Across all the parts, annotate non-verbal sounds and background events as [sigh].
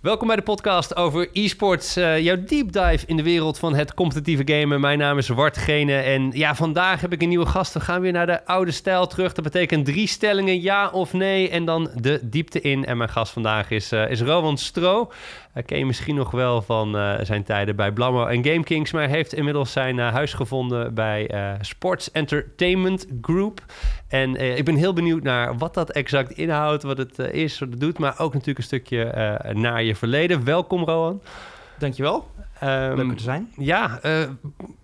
Welkom bij de podcast over e-sports. Uh, jouw deep dive in de wereld van het competitieve gamen. Mijn naam is Wart Gene en ja, vandaag heb ik een nieuwe gast. We gaan weer naar de oude stijl terug. Dat betekent drie stellingen, ja of nee. En dan de diepte in. En mijn gast vandaag is, uh, is Rowan Stro. Uh, ken je misschien nog wel van zijn tijden bij Blammo en Game Kings. Maar heeft inmiddels zijn huis gevonden bij Sports Entertainment Group. En ik ben heel benieuwd naar wat dat exact inhoudt, wat het is, wat het doet. Maar ook natuurlijk een stukje naar je verleden. Welkom, Rowan. Dankjewel. Um, Leuk te zijn. Ja, uh,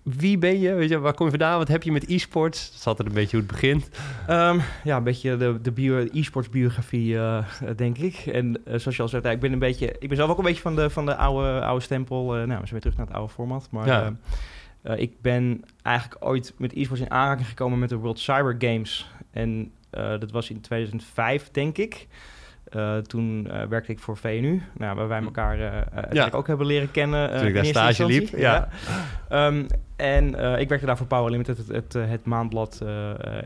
wie ben je? Weet je? Waar kom je vandaan? Wat heb je met e-sports? Dat is altijd een beetje hoe het begint. Um, ja, een beetje de, de bio, e-sports biografie, uh, denk ik. En uh, zoals je al zei, ik ben een beetje... Ik ben zelf ook een beetje van de, van de oude, oude stempel. nou, we zijn weer terug naar het oude format. Maar ja. ik ben eigenlijk ooit met e-sports in aanraking gekomen met de World Cyber Games. En dat was in 2005, denk ik. Uh, toen uh, werkte ik voor VNU, nou, waar wij hm. elkaar uh, ja. ook hebben leren kennen. toen ik daar stage liep, ja. ja. Um, en ik werkte daar voor Power Limited, het, het, het maandblad,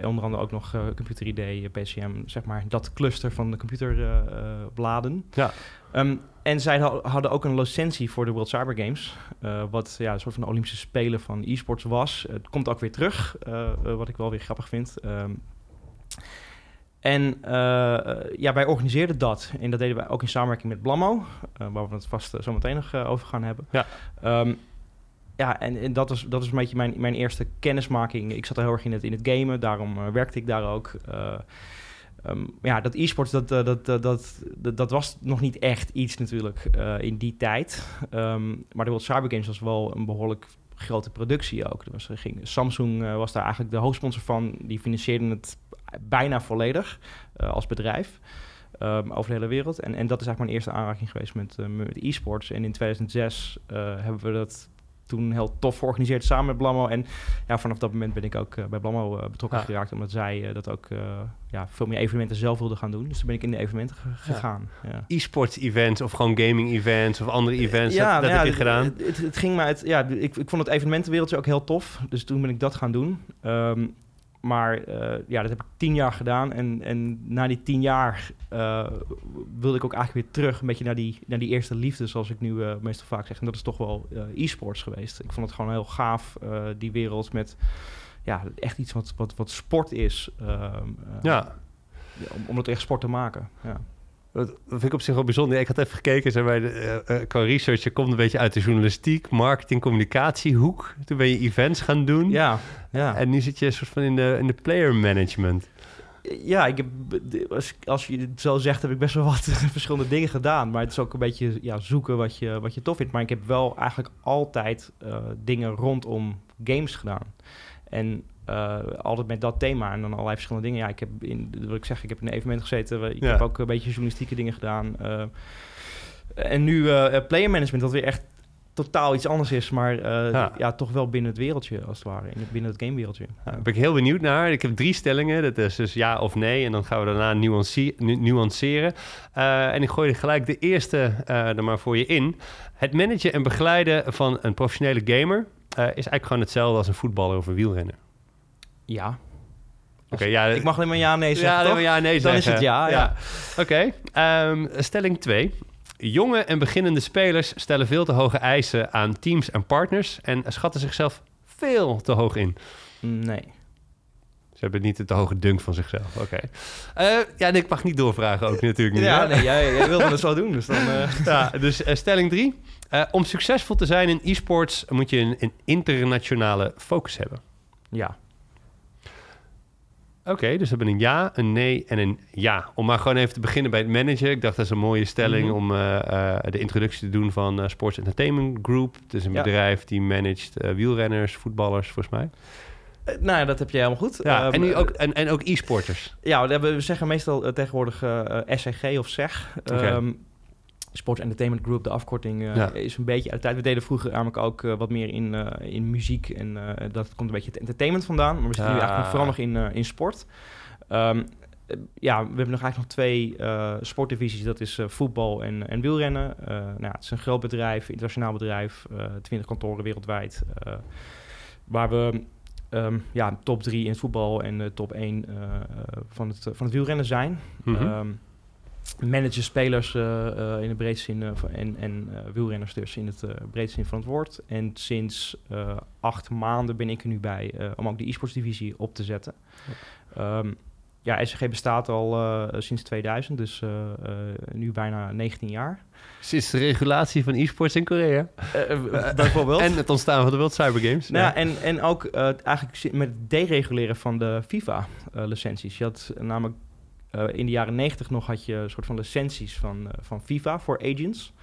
onder andere ook nog Computer ID, PCM, zeg maar, dat cluster van de computerbladen. ja. Um, en zij hadden ook een licentie voor de World Cyber Games, wat ja, een soort van de Olympische Spelen van e-sports was. Het komt ook weer terug, wat ik wel weer grappig vind. Um, en uh, ja, wij organiseerden dat. En dat deden wij ook in samenwerking met Blammo, uh, waar we het vast uh, zo meteen nog over gaan hebben. Ja, um, ja en, en, dat, is, dat is een beetje mijn, mijn eerste kennismaking. Ik zat er heel erg in het, in het gamen, daarom werkte ik daar ook. Um, ja, dat e-sports, dat, dat, dat, dat, dat, was nog niet echt iets natuurlijk in die tijd. Um, maar de World Cyber Games was wel een behoorlijk grote productie ook. Was, er ging, Samsung was daar eigenlijk de hoofdsponsor van. Die financierde het bijna volledig uh, als bedrijf. Um, over de hele wereld. En, en dat is eigenlijk mijn eerste aanraking geweest met, uh, met e-sports. En in 2006 uh, hebben we dat toen heel tof georganiseerd samen met Blammo. En ja, vanaf dat moment ben ik ook uh, bij Blammo betrokken geraakt. Omdat zij dat ook ja, veel meer evenementen zelf wilden gaan doen. Dus toen ben ik in de evenementen gegaan. Ja. E-sports events of gewoon gaming events of andere events. Ja, dat, dat heb je gedaan? Het, het, ging mij... Het, ja, ik, ik vond het evenementenwereldje ook heel tof. Dus toen ben ik dat gaan doen. Um, maar uh, ja, dat heb ik tien jaar gedaan. En, en na die tien jaar uh, wilde ik ook eigenlijk weer terug... een beetje naar die, naar die eerste liefde, zoals ik nu uh, meestal vaak zeg. En dat is toch wel e-sports geweest. Ik vond het gewoon heel gaaf, die wereld met... ja, echt iets wat, wat, wat sport is. Ehm, ja. Om, om het echt sport te maken, ja. Dat vind ik op zich wel bijzonder. Ik had even gekeken, zeg maar, uh, qua research, je komt een beetje uit de journalistiek, marketing, communicatiehoek. Toen ben je events gaan doen. Ja, ja. En nu zit je soort van in de, in de player management. Ja, ik heb, als, als je het zo zegt, heb ik best wel wat [laughs] verschillende dingen gedaan. Maar het is ook een beetje ja, zoeken wat je, wat je tof vindt. Maar ik heb wel eigenlijk altijd uh, dingen rondom games gedaan. En uh, altijd met dat thema en dan allerlei verschillende dingen. Ja, ik heb in, wil ik zeg, ik heb in een evenement gezeten. Ik heb ook een beetje journalistieke dingen gedaan. Uh, en nu uh, player management, dat weer echt totaal iets anders is, maar ja. ja. toch wel binnen het wereldje, als het ware. Binnen het gamewereldje. Ja. Daar ben ik heel benieuwd naar. Ik heb drie stellingen. Dat is dus ja of nee. En dan gaan we daarna nuanceren. en ik gooi er gelijk de eerste er maar voor je in. Het managen en begeleiden van een professionele gamer... is eigenlijk gewoon hetzelfde als een voetballer of een wielrenner. Ja. Oké, ja, ik mag alleen maar ja nee zeggen, ja, toch? ja nee Dan is het ja, ja. Oké, ehm, stelling 2. Jonge en beginnende spelers stellen veel te hoge eisen aan teams en partners... en schatten zichzelf veel te hoog in. Nee. Ze hebben niet te hoge dunk van zichzelf. Oké. Okay. Uh, ja, ik mag niet doorvragen ook natuurlijk niet. Ja, nee, jij, jij wilde het zo doen. Dus, dan, uh... [laughs] ja, dus uh, stelling 3. om succesvol te zijn in e-sports moet je een, een internationale focus hebben. Ja. Oké, dus we hebben een ja, een nee en een ja. Om maar gewoon even te beginnen bij het managen. Ik dacht dat is een mooie stelling mhm. om uh, uh, de introductie te doen van uh, Sports Entertainment Group. Het is een bedrijf die managt wielrenners, voetballers, volgens mij. nou dat heb je helemaal goed. Ja, ehm, en, nu ook, en, en ook e-sporters. Ja, we, zeggen meestal tegenwoordig SCG of SEG. Okay. Um, Sports Entertainment Group, de afkorting, uh, is een beetje uit de tijd. We deden vroeger namelijk ook uh, wat meer in, uh, in muziek en dat komt een beetje het entertainment vandaan. Maar we zitten nu eigenlijk vooral nog in, in sport. Um, ja, we hebben nog eigenlijk nog twee sportdivisies. Dat is voetbal en, en wielrennen. nou, het is een groot bedrijf, internationaal bedrijf, 20 kantoren wereldwijd. waar we um, ja, top 3 in het voetbal en top 1 van, het, van het wielrennen zijn. Mm -hmm. um, managen spelers in de breedste zin en, en wielrenners dus in het breedste zin van het woord. En sinds acht maanden ben ik er nu bij om ook de e-sports divisie op te zetten. Um, ja, SCG bestaat al sinds 2000, dus nu bijna 19 jaar. Sinds de regulatie van e-sports in Korea. bijvoorbeeld. [laughs] en het ontstaan van de World Cyber Games. Nou, ja. en, en ook eigenlijk met het dereguleren van de FIFA-licenties. je had namelijk in de jaren 90 nog had je een soort van licenties van, van FIFA voor agents.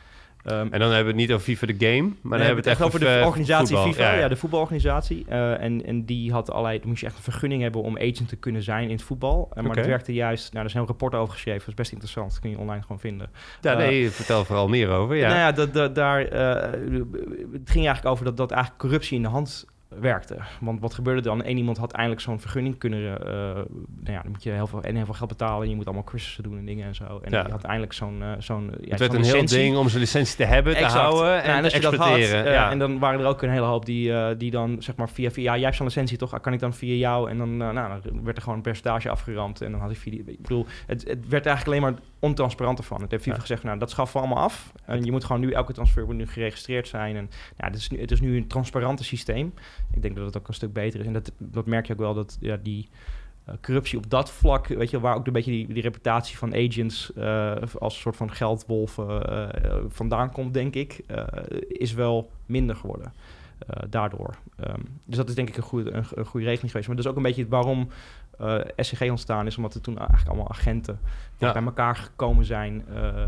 Um, en dan hebben we het niet over FIFA de game, maar dan hebben we het echt over de organisatie FIFA, ja, de voetbalorganisatie. Uh, en, en die had allerlei, dan moest je echt een vergunning hebben om agent te kunnen zijn in het voetbal. Uh, maar okay. dat werkte juist, nou, er is een rapport over geschreven, dat is best interessant, dat kun je online gewoon vinden. Ja, uh, nee, vertel vooral meer over. Ja. Nou ja, dat, dat, daar, het ging eigenlijk over dat, dat eigenlijk corruptie in de hand werkte. Want wat gebeurde dan? Eén iemand had eindelijk zo'n vergunning kunnen... Uh, nou ja, dan moet je heel veel, en heel veel geld betalen... en je moet allemaal cursussen doen en dingen en zo. En ja. je had eindelijk zo'n... Uh, zo'n ja, het werd een licentie. heel ding om zijn licentie te hebben, te houden en, en te exporteren. Dat had, en dan waren er ook een hele hoop die, die dan zeg maar via... via ja, jij hebt zo'n licentie toch? Kan ik dan via jou? En dan, nou, dan werd er gewoon een percentage afgeramd. En dan had ik via Ik bedoel, het, het werd eigenlijk alleen maar ontransparant ervan. Het heeft FIFA gezegd, nou, dat schaffen we allemaal af. En je moet gewoon nu, elke transfer moet nu geregistreerd zijn. En ja, het is, nu, het is nu een transparante systeem. Ik denk dat het ook een stuk beter is. En dat, dat merk je ook wel, dat ja, die uh, corruptie op dat vlak, weet je, waar ook een beetje die, die reputatie van agents uh, als een soort van geldwolven uh, vandaan komt, denk ik, is wel minder geworden. daardoor. Um, dus dat is denk ik een goede, een, een goede regeling geweest. Maar dat is ook een beetje waarom uh, SCG ontstaan is, omdat er toen eigenlijk allemaal agenten bij elkaar gekomen zijn uh,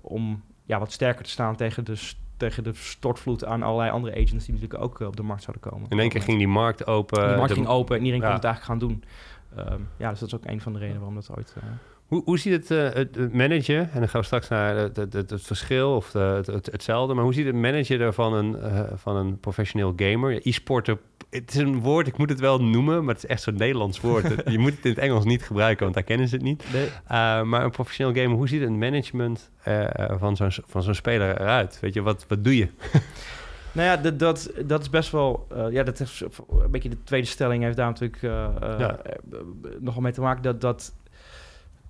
om ja, wat sterker te staan tegen de, tegen de stortvloed aan allerlei andere agents die natuurlijk ook uh, op de markt zouden komen. In één keer ging die markt open. Die markt ging open en iedereen ja. kon het eigenlijk gaan doen. Um, ja, dus dat is ook een van de redenen waarom dat ooit... Hoe, hoe ziet het, uh, het, managen, en dan gaan we straks naar het, het, het, verschil of de, het, hetzelfde, maar hoe ziet het managen van een, uh, van een professioneel gamer? E-sporter het is een woord, ik moet het wel noemen, maar het is echt zo'n Nederlands woord. [laughs] je moet het in het Engels niet gebruiken, want daar kennen ze het niet. Nee. Uh, maar een professioneel gamer, hoe ziet het management uh, van zo'n van zo'n speler eruit? Weet je, wat, wat doe je? [laughs] nou ja, dat, dat, dat is best wel... Uh, ja, dat is een beetje de tweede stelling heeft daar natuurlijk ja. nogal mee te maken. Dat, dat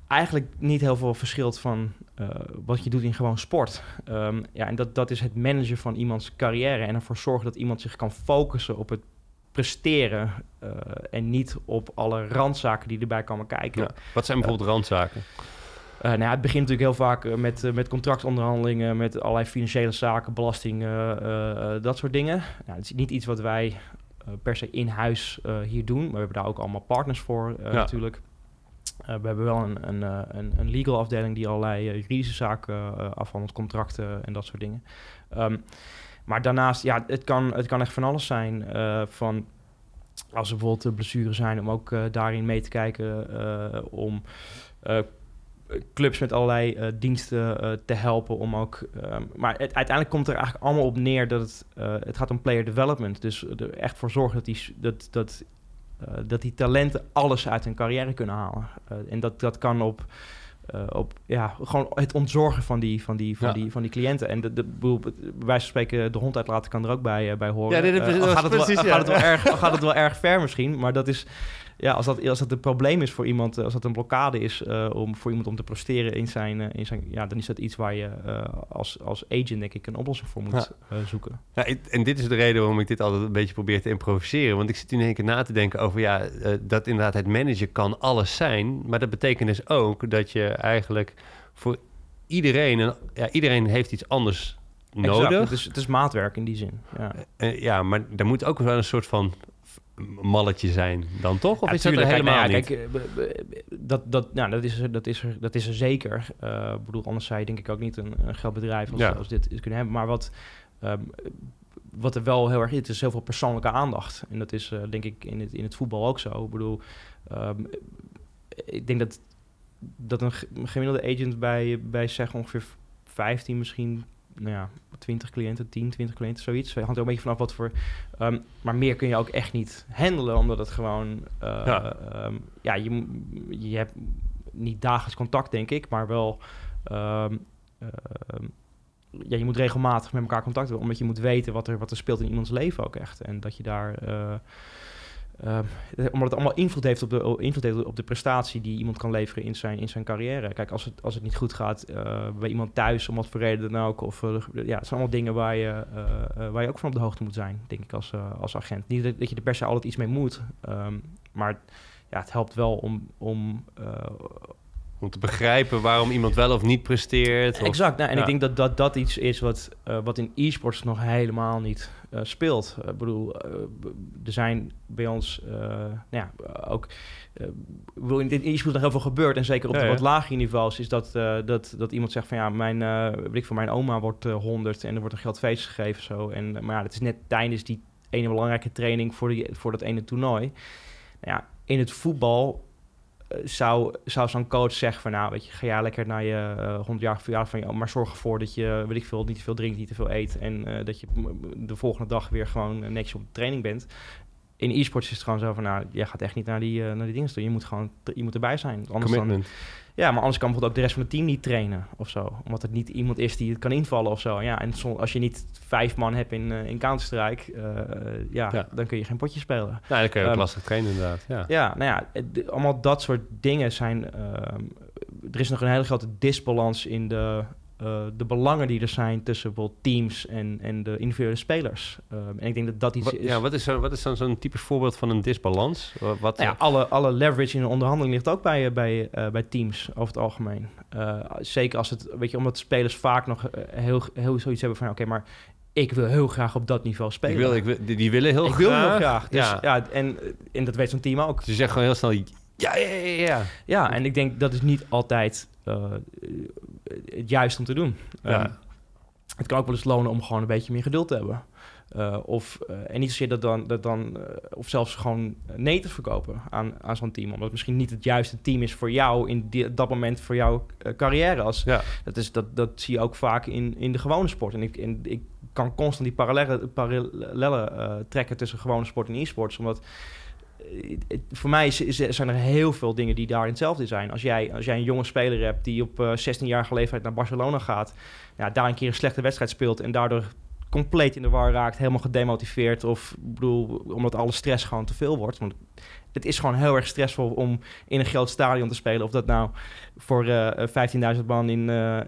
eigenlijk niet heel veel verschilt van uh, wat je doet in gewoon sport. Um, ja, en dat, dat is het managen van iemands carrière en ervoor zorgen dat iemand zich kan focussen op het presteren uh, en niet op alle randzaken die erbij komen kijken. Ja. Wat zijn bijvoorbeeld uh, randzaken? Uh, nou ja, het begint natuurlijk heel vaak met, met contractonderhandelingen, met allerlei financiële zaken, belasting, dat soort dingen. Nou, het is niet iets wat wij per se in huis hier doen, maar we hebben daar ook allemaal partners voor ja. natuurlijk. we hebben wel een, een, een, een, legal afdeling die allerlei juridische zaken afhandelt, contracten en dat soort dingen. Um, maar daarnaast, ja, het kan, het kan echt van alles zijn. Uh, van als er bijvoorbeeld blessures zijn, om ook uh, daarin mee te kijken. Uh, om clubs met allerlei diensten te helpen. Om ook, ehm, maar uiteindelijk komt er eigenlijk allemaal op neer dat het, het gaat om player development. Dus er echt voor zorgen dat die, dat, dat, dat die talenten alles uit hun carrière kunnen halen. en dat, dat kan op uh, op ja, gewoon het ontzorgen van die, van die, van ja. die, van die cliënten. En de, de, bij wijze van spreken de hond uitlaten kan er ook bij, uh, bij horen. Ja, dit, uh, gaat, het precies, wel, ja. gaat, het wel erg, gaat het wel erg ver misschien, maar dat is ja, als dat, als dat een probleem is voor iemand, eh, als dat een blokkade is uh, om, voor iemand om te presteren in zijn, uh, in zijn ja, dan is dat iets waar je uh, als, als agent denk ik een oplossing voor moet ja. zoeken. Ja, en dit is de reden waarom ik dit altijd een beetje probeer te improviseren. Want ik zit nu in één keer na te denken over ja, dat inderdaad het managen kan alles zijn. Maar dat betekent dus ook dat je eigenlijk voor iedereen, en, ja, iedereen heeft iets anders nodig. Exact, het, is, het is maatwerk in die zin. Ja, ja maar er moet ook wel een soort van malletje zijn dan toch? Of ja, is dat er helemaal kijk, niet? Kijk, eh, dat, dat, nou, dat, is, er, dat, is er, dat is er zeker. Uh, bedoel, anders zou je denk ik ook niet een, een geldbedrijf als, ja. als dit kunnen hebben. Maar wat, um, wat er wel heel erg is, is heel veel persoonlijke aandacht. En dat is uh, denk ik in het, in het voetbal ook zo. Ik bedoel, um, ik denk dat, dat een gemiddelde agent bij, bij zeg ongeveer 15 misschien nou ja, 20 cliënten, 10, 20 cliënten, zoiets. Het hangt er een beetje vanaf wat voor... Um, maar meer kun je ook echt niet handelen, omdat het gewoon... Uh, ja, um, ja je, je hebt niet dagelijks contact, denk ik, maar wel... Um, ja, je moet regelmatig met elkaar contact hebben, omdat je moet weten wat er, wat er speelt in iemands leven ook echt. En dat je daar... Uh, Ehm, omdat het allemaal invloed heeft, op de, invloed heeft op de prestatie die iemand kan leveren in zijn, in zijn carrière. Kijk, als het, als het niet goed gaat uh, bij iemand thuis, om wat voor reden dan ook. Of, uh, ja, het zijn allemaal dingen waar je, uh, waar je ook van op de hoogte moet zijn, denk ik, als, als agent. Niet dat, dat, je er per se altijd iets mee moet, um, maar ja, het helpt wel om, om om te begrijpen waarom iemand wel of niet presteert. Of, exact. Nou, en ik denk dat, dat dat iets is wat, wat in e-sports nog helemaal niet uh, speelt. Ik bedoel, uh, er zijn bij ons, nou ja, ook... bedoel, in dit e-sport nog heel veel gebeurt. En zeker op ja, de wat lagere niveaus is dat, dat, dat iemand zegt van... ja, mijn, weet ik van mijn oma wordt 100 en er wordt een geldfeest gegeven. Zo. En, maar ja, het is net tijdens die ene belangrijke training voor, die, voor dat ene toernooi. Nou ja, in het voetbal zou, zou zo'n coach zeggen van nou, weet je, ga jij lekker naar je uh, 100 jaar verjaardag van je, maar zorg ervoor dat je, weet ik veel, niet te veel drinkt, niet te veel eet en uh, dat je de volgende dag weer gewoon netjes op de training bent. In e-sports is het gewoon zo van nou, jij gaat echt niet naar die, uh, naar die dingen toe. Je moet gewoon, je moet erbij zijn. Anders Commitment. dan ja, maar anders kan bijvoorbeeld ook de rest van het team niet trainen of zo. Omdat het niet iemand is die het kan invallen of zo. Ja, en als je niet vijf man hebt in, uh, in Counter-Strike, uh, ja, ja, dan kun je geen potje spelen. Nou, dan kun je ook um, lastig trainen inderdaad. Ja, ja nou ja, het, allemaal dat soort dingen zijn... Uh, er is nog een hele grote disbalans in de uh, de belangen die er zijn tussen bijvoorbeeld teams en, en de individuele spelers. Uh, en ik denk dat dat iets wat, is. Ja, wat is, zo, wat is dan zo'n typisch voorbeeld van een disbalans? Wat, nou ja, alle, alle leverage in een onderhandeling ligt ook bij, bij, uh, bij teams over het algemeen. zeker als het, weet je, omdat spelers vaak nog heel, heel zoiets hebben van: oké, okay, maar ik wil heel graag op dat niveau spelen. Ik wil, ik wil, die willen heel ik graag. Ik wil heel graag. Dus, ja. ja. en, en dat weet zo'n team ook. Ze zeggen gewoon heel snel ja, ja, ja, ja. Ja, en ik denk dat is niet altijd het juist om te doen. Ja. Um, het kan ook wel eens lonen om gewoon een beetje meer geduld te hebben. Uh, of, uh, en niet zozeer dat dan, dat dan uh, of zelfs gewoon nee te verkopen aan, aan zo'n team. Omdat het misschien niet het juiste team is voor jou in die, dat moment voor jouw carrière. Als, ja. dat, is, dat, dat zie je ook vaak in, in de gewone sport. En ik, en ik kan constant die parallellen, parallellen trekken tussen gewone sport en e-sports. Omdat voor mij zijn er heel veel dingen die daarin hetzelfde zijn. Als jij, als jij een jonge speler hebt die op uh, 16-jarige leeftijd naar Barcelona gaat, ja, daar een keer een slechte wedstrijd speelt en daardoor compleet in de war raakt, helemaal gedemotiveerd of bedoel, omdat alle stress gewoon te veel wordt. Want het is gewoon heel erg stressvol om in een groot stadion te spelen. Of dat nou voor uh, 15.000 man in, uh,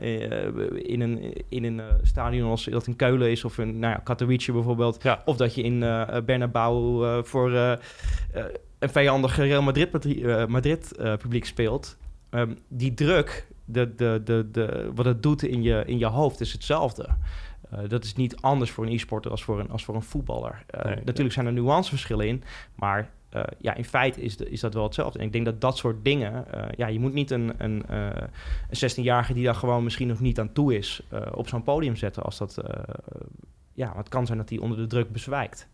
in een, in een stadion als dat in Keulen is... of in nou ja, Katowice bijvoorbeeld. Ja. Of dat je in Bernabeu voor een vijandig Real Madrid, Madrid publiek speelt. Um, die druk, de, de, de, de, wat het doet in je, in je hoofd, is hetzelfde. Uh, dat is niet anders voor een e-sporter als voor een, als voor een voetballer. Uh, nee, natuurlijk zijn er nuanceverschillen in, maar uh, ja, in feite is, de, is dat wel hetzelfde. En ik denk dat dat soort dingen, ja, je moet niet een, een, een 16-jarige die daar gewoon misschien nog niet aan toe is, op zo'n podium zetten als dat, ja, het kan zijn dat hij onder de druk bezwijkt.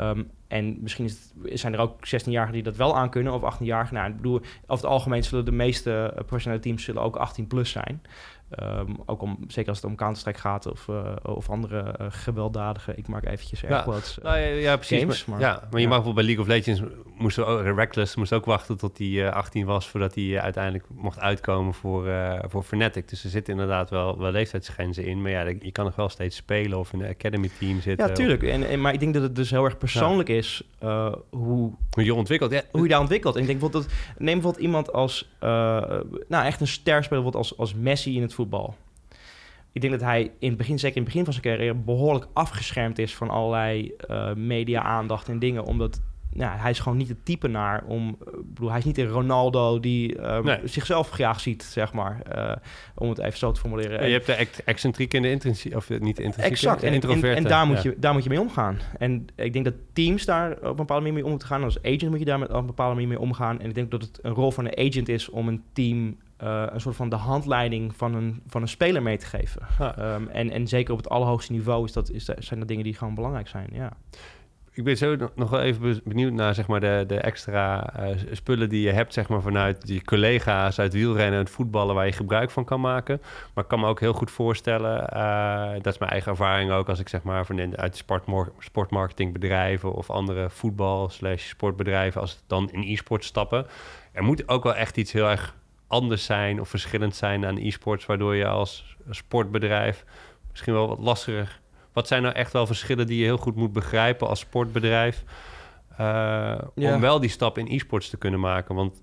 Um, en misschien is het, zijn er ook 16-jarigen die dat wel aankunnen, of 18-jarigen. Nou, ik bedoel, over het algemeen zullen de meeste professionele teams zullen ook 18 plus zijn. Um, ook om, zeker als het om Counter-Strike gaat of, uh, of andere uh, gewelddadige, ik maak eventjes ja, quotes, uh, nou, ja, ja, precies. Games, maar, ja, maar je mag bijvoorbeeld bij League of Legends, moest ook, Reckless moest ook wachten tot hij 18 was voordat hij uiteindelijk mocht uitkomen voor, voor Fnatic. Dus er zitten inderdaad wel, wel leeftijdsgrenzen in, maar ja, je kan nog wel steeds spelen of in een academy team zitten. Ja, tuurlijk. Of... En, en, maar ik denk dat het dus heel erg persoonlijk is hoe, hoe je ontwikkelt. Ja. Hoe je daar ontwikkelt. En ik denk bijvoorbeeld, dat, neem bijvoorbeeld iemand als, nou echt een ster speler, als, als Messi in het voetbal. Ik denk dat hij in het begin, zeker in het begin van zijn carrière, behoorlijk afgeschermd is van allerlei uh, media-aandacht en dingen. Omdat nou, hij is gewoon niet het type naar om. Bedoel, hij is niet een Ronaldo die um, nee. zichzelf graag ziet, zeg maar. Uh, om het even zo te formuleren. Ja, je hebt de excentriek en de intrinsiek, of niet de intrinsiek, exact. en. En, en, daar, moet je, daar moet je mee omgaan. En ik denk dat teams daar op een bepaalde manier mee om moeten gaan. Als agent moet je daar met, op een bepaalde manier mee omgaan. En ik denk dat het een rol van een agent is om een team uh, een soort van de handleiding van een, van een speler mee te geven. Ja. Um, en, en zeker op het allerhoogste niveau is dat, is dat, zijn dat dingen die gewoon belangrijk zijn. Ja. Ik ben zo nog wel even benieuwd naar zeg maar, de, de extra uh, spullen die je hebt zeg maar, vanuit die collega's uit wielrennen en voetballen waar je gebruik van kan maken. Maar ik kan me ook heel goed voorstellen, uh, dat is mijn eigen ervaring ook als ik zeg maar van uit sportmarketingbedrijven of andere voetbal slash sportbedrijven, als het dan in e-sport stappen. Er moet ook wel echt iets heel erg anders zijn of verschillend zijn aan e-sports, waardoor je als sportbedrijf misschien wel wat lastiger. Wat zijn nou echt wel verschillen die je heel goed moet begrijpen als sportbedrijf? om wel die stap in e-sports te kunnen maken. Want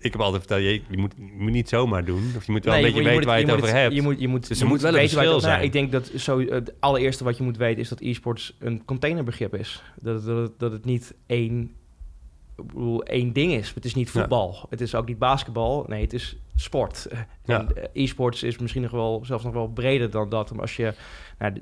ik heb altijd verteld, je, je, moet, je moet niet zomaar doen. Of je moet wel een beetje weten waar je het over hebt. Je moet, je moet, dus er moet wel een verschil nou, zijn. ik denk dat zo, het allereerste wat je moet weten is dat e-sports een containerbegrip is. Dat, dat, dat het niet één bedoel, één ding is. Het is niet voetbal. Het is ook niet basketbal. Nee, het is sport. Ja. En eh, e-sports is misschien nog wel, zelfs nog wel breder dan dat. Maar als je, nou,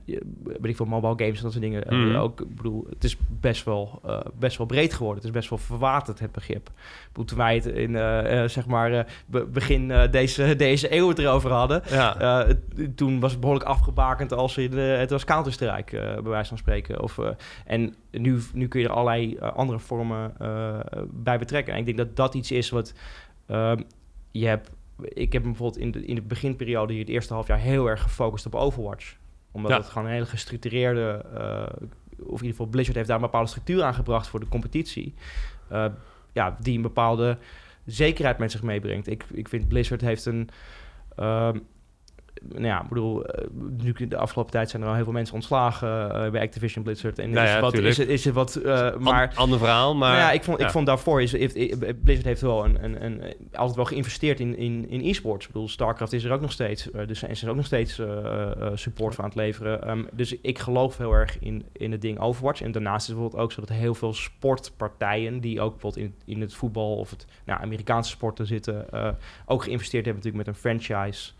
weet ik veel, mobile games en dat soort dingen mm. ook, ik bedoel, het is best wel, uh, best wel breed geworden. Het is best wel verwaterd, het begrip. Toen wij het in, uh, zeg maar, begin deze, [laughs] deze eeuw het erover hadden, ja. toen was het behoorlijk afgebakend als in, het was Counter-Strike, bij wijze van spreken. Of, en nu, nu kun je er allerlei andere vormen bij betrekken. En ik denk dat dat iets is wat ehm, je hebt ik heb bijvoorbeeld in de, in de beginperiode hier het eerste half jaar heel erg gefocust op Overwatch. Omdat het gewoon een hele gestructureerde, uh, of in ieder geval Blizzard heeft daar een bepaalde structuur aan gebracht voor de competitie. Uh, ja, die een bepaalde zekerheid met zich meebrengt. Ik, ik vind Blizzard heeft een. Uh, nou ja, ik bedoel, uh, nu de afgelopen tijd zijn er al heel veel mensen ontslagen uh, bij Activision Blizzard. En nou is, ja, wat, is, het, is het wat, uh, maar... ander verhaal, maar... Nou ja, ik vond, ik vond daarvoor, is, heeft, Blizzard heeft wel een, een, een, altijd wel geïnvesteerd in, in, in e-sports. Ik bedoel, StarCraft is er ook nog steeds, dus en ze zijn ook nog steeds support voor aan het leveren. Um, dus ik geloof heel erg in, in het ding Overwatch. En daarnaast is het bijvoorbeeld ook zo dat heel veel sportpartijen, die ook bijvoorbeeld in, in het voetbal of het nou, Amerikaanse sporten zitten, ook geïnvesteerd hebben natuurlijk met een franchise...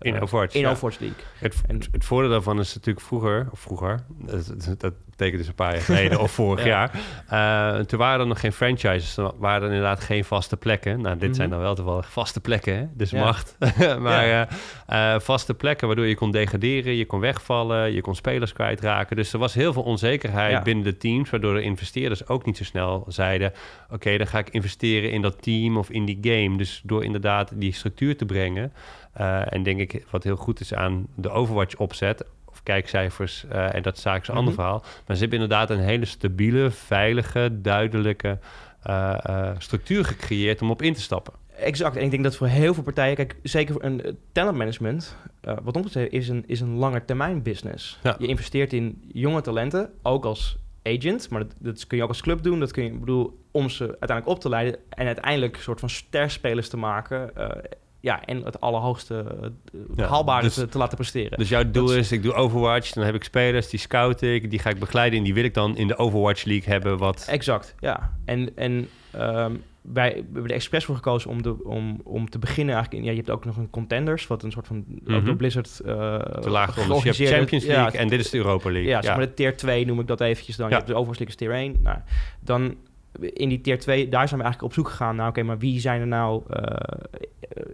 In eh, Overwatch. In Overwatch League. Het, en, het voordeel daarvan is natuurlijk vroeger, of vroeger, dat, betekent dus een paar jaar geleden of vorig [laughs] jaar. Uh, toen waren er nog geen franchises, dan waren er inderdaad geen vaste plekken. Nou, dit zijn mhm. dan wel toevallig vaste plekken, hè? dus macht. [laughs] maar uh, vaste plekken waardoor je kon degraderen, je kon wegvallen, je kon spelers kwijtraken. Dus er was heel veel onzekerheid binnen de teams, waardoor de investeerders ook niet zo snel zeiden: Oké, dan ga ik investeren in dat team of in die game. Dus door inderdaad die structuur te brengen. Uh, en denk ik, wat heel goed is aan de Overwatch-opzet, of kijkcijfers, uh, en dat is een ander mhm. verhaal. Maar ze hebben inderdaad een hele stabiele, veilige, duidelijke uh, structuur gecreëerd om op in te stappen. Exact. En ik denk dat voor heel veel partijen, kijk, zeker voor een talentmanagement, uh, wat ons betreft, is een, is een lange termijn business. Je investeert in jonge talenten, ook als agent, maar dat, dat, kun je ook als club doen. Dat kun je, bedoel, om ze uiteindelijk op te leiden en uiteindelijk een soort van sterspelers te maken ja, en het allerhoogste uh, haalbare dus- te, laten presteren. Dus jouw doel is, ik doe Overwatch, dan heb ik spelers, die scout ik, die ga ik begeleiden en die wil ik dan in de Overwatch League hebben. Wat... Exact, ja. En, en um, wij we hebben er expres voor gekozen om, de, om, om te beginnen eigenlijk... In, ja, je hebt ook nog een Contenders, wat een soort van... Mm -hmm. door Blizzard uh, Te laag Je hebt Champions League en dit is de Europa League. Ja, ja. maar de tier 2 noem ik dat eventjes dan. Je hebt de Overwatch League is tier 1. Nou, dan in die tier 2, daar zijn we eigenlijk op zoek gegaan naar, oké, maar wie zijn er nou, uh,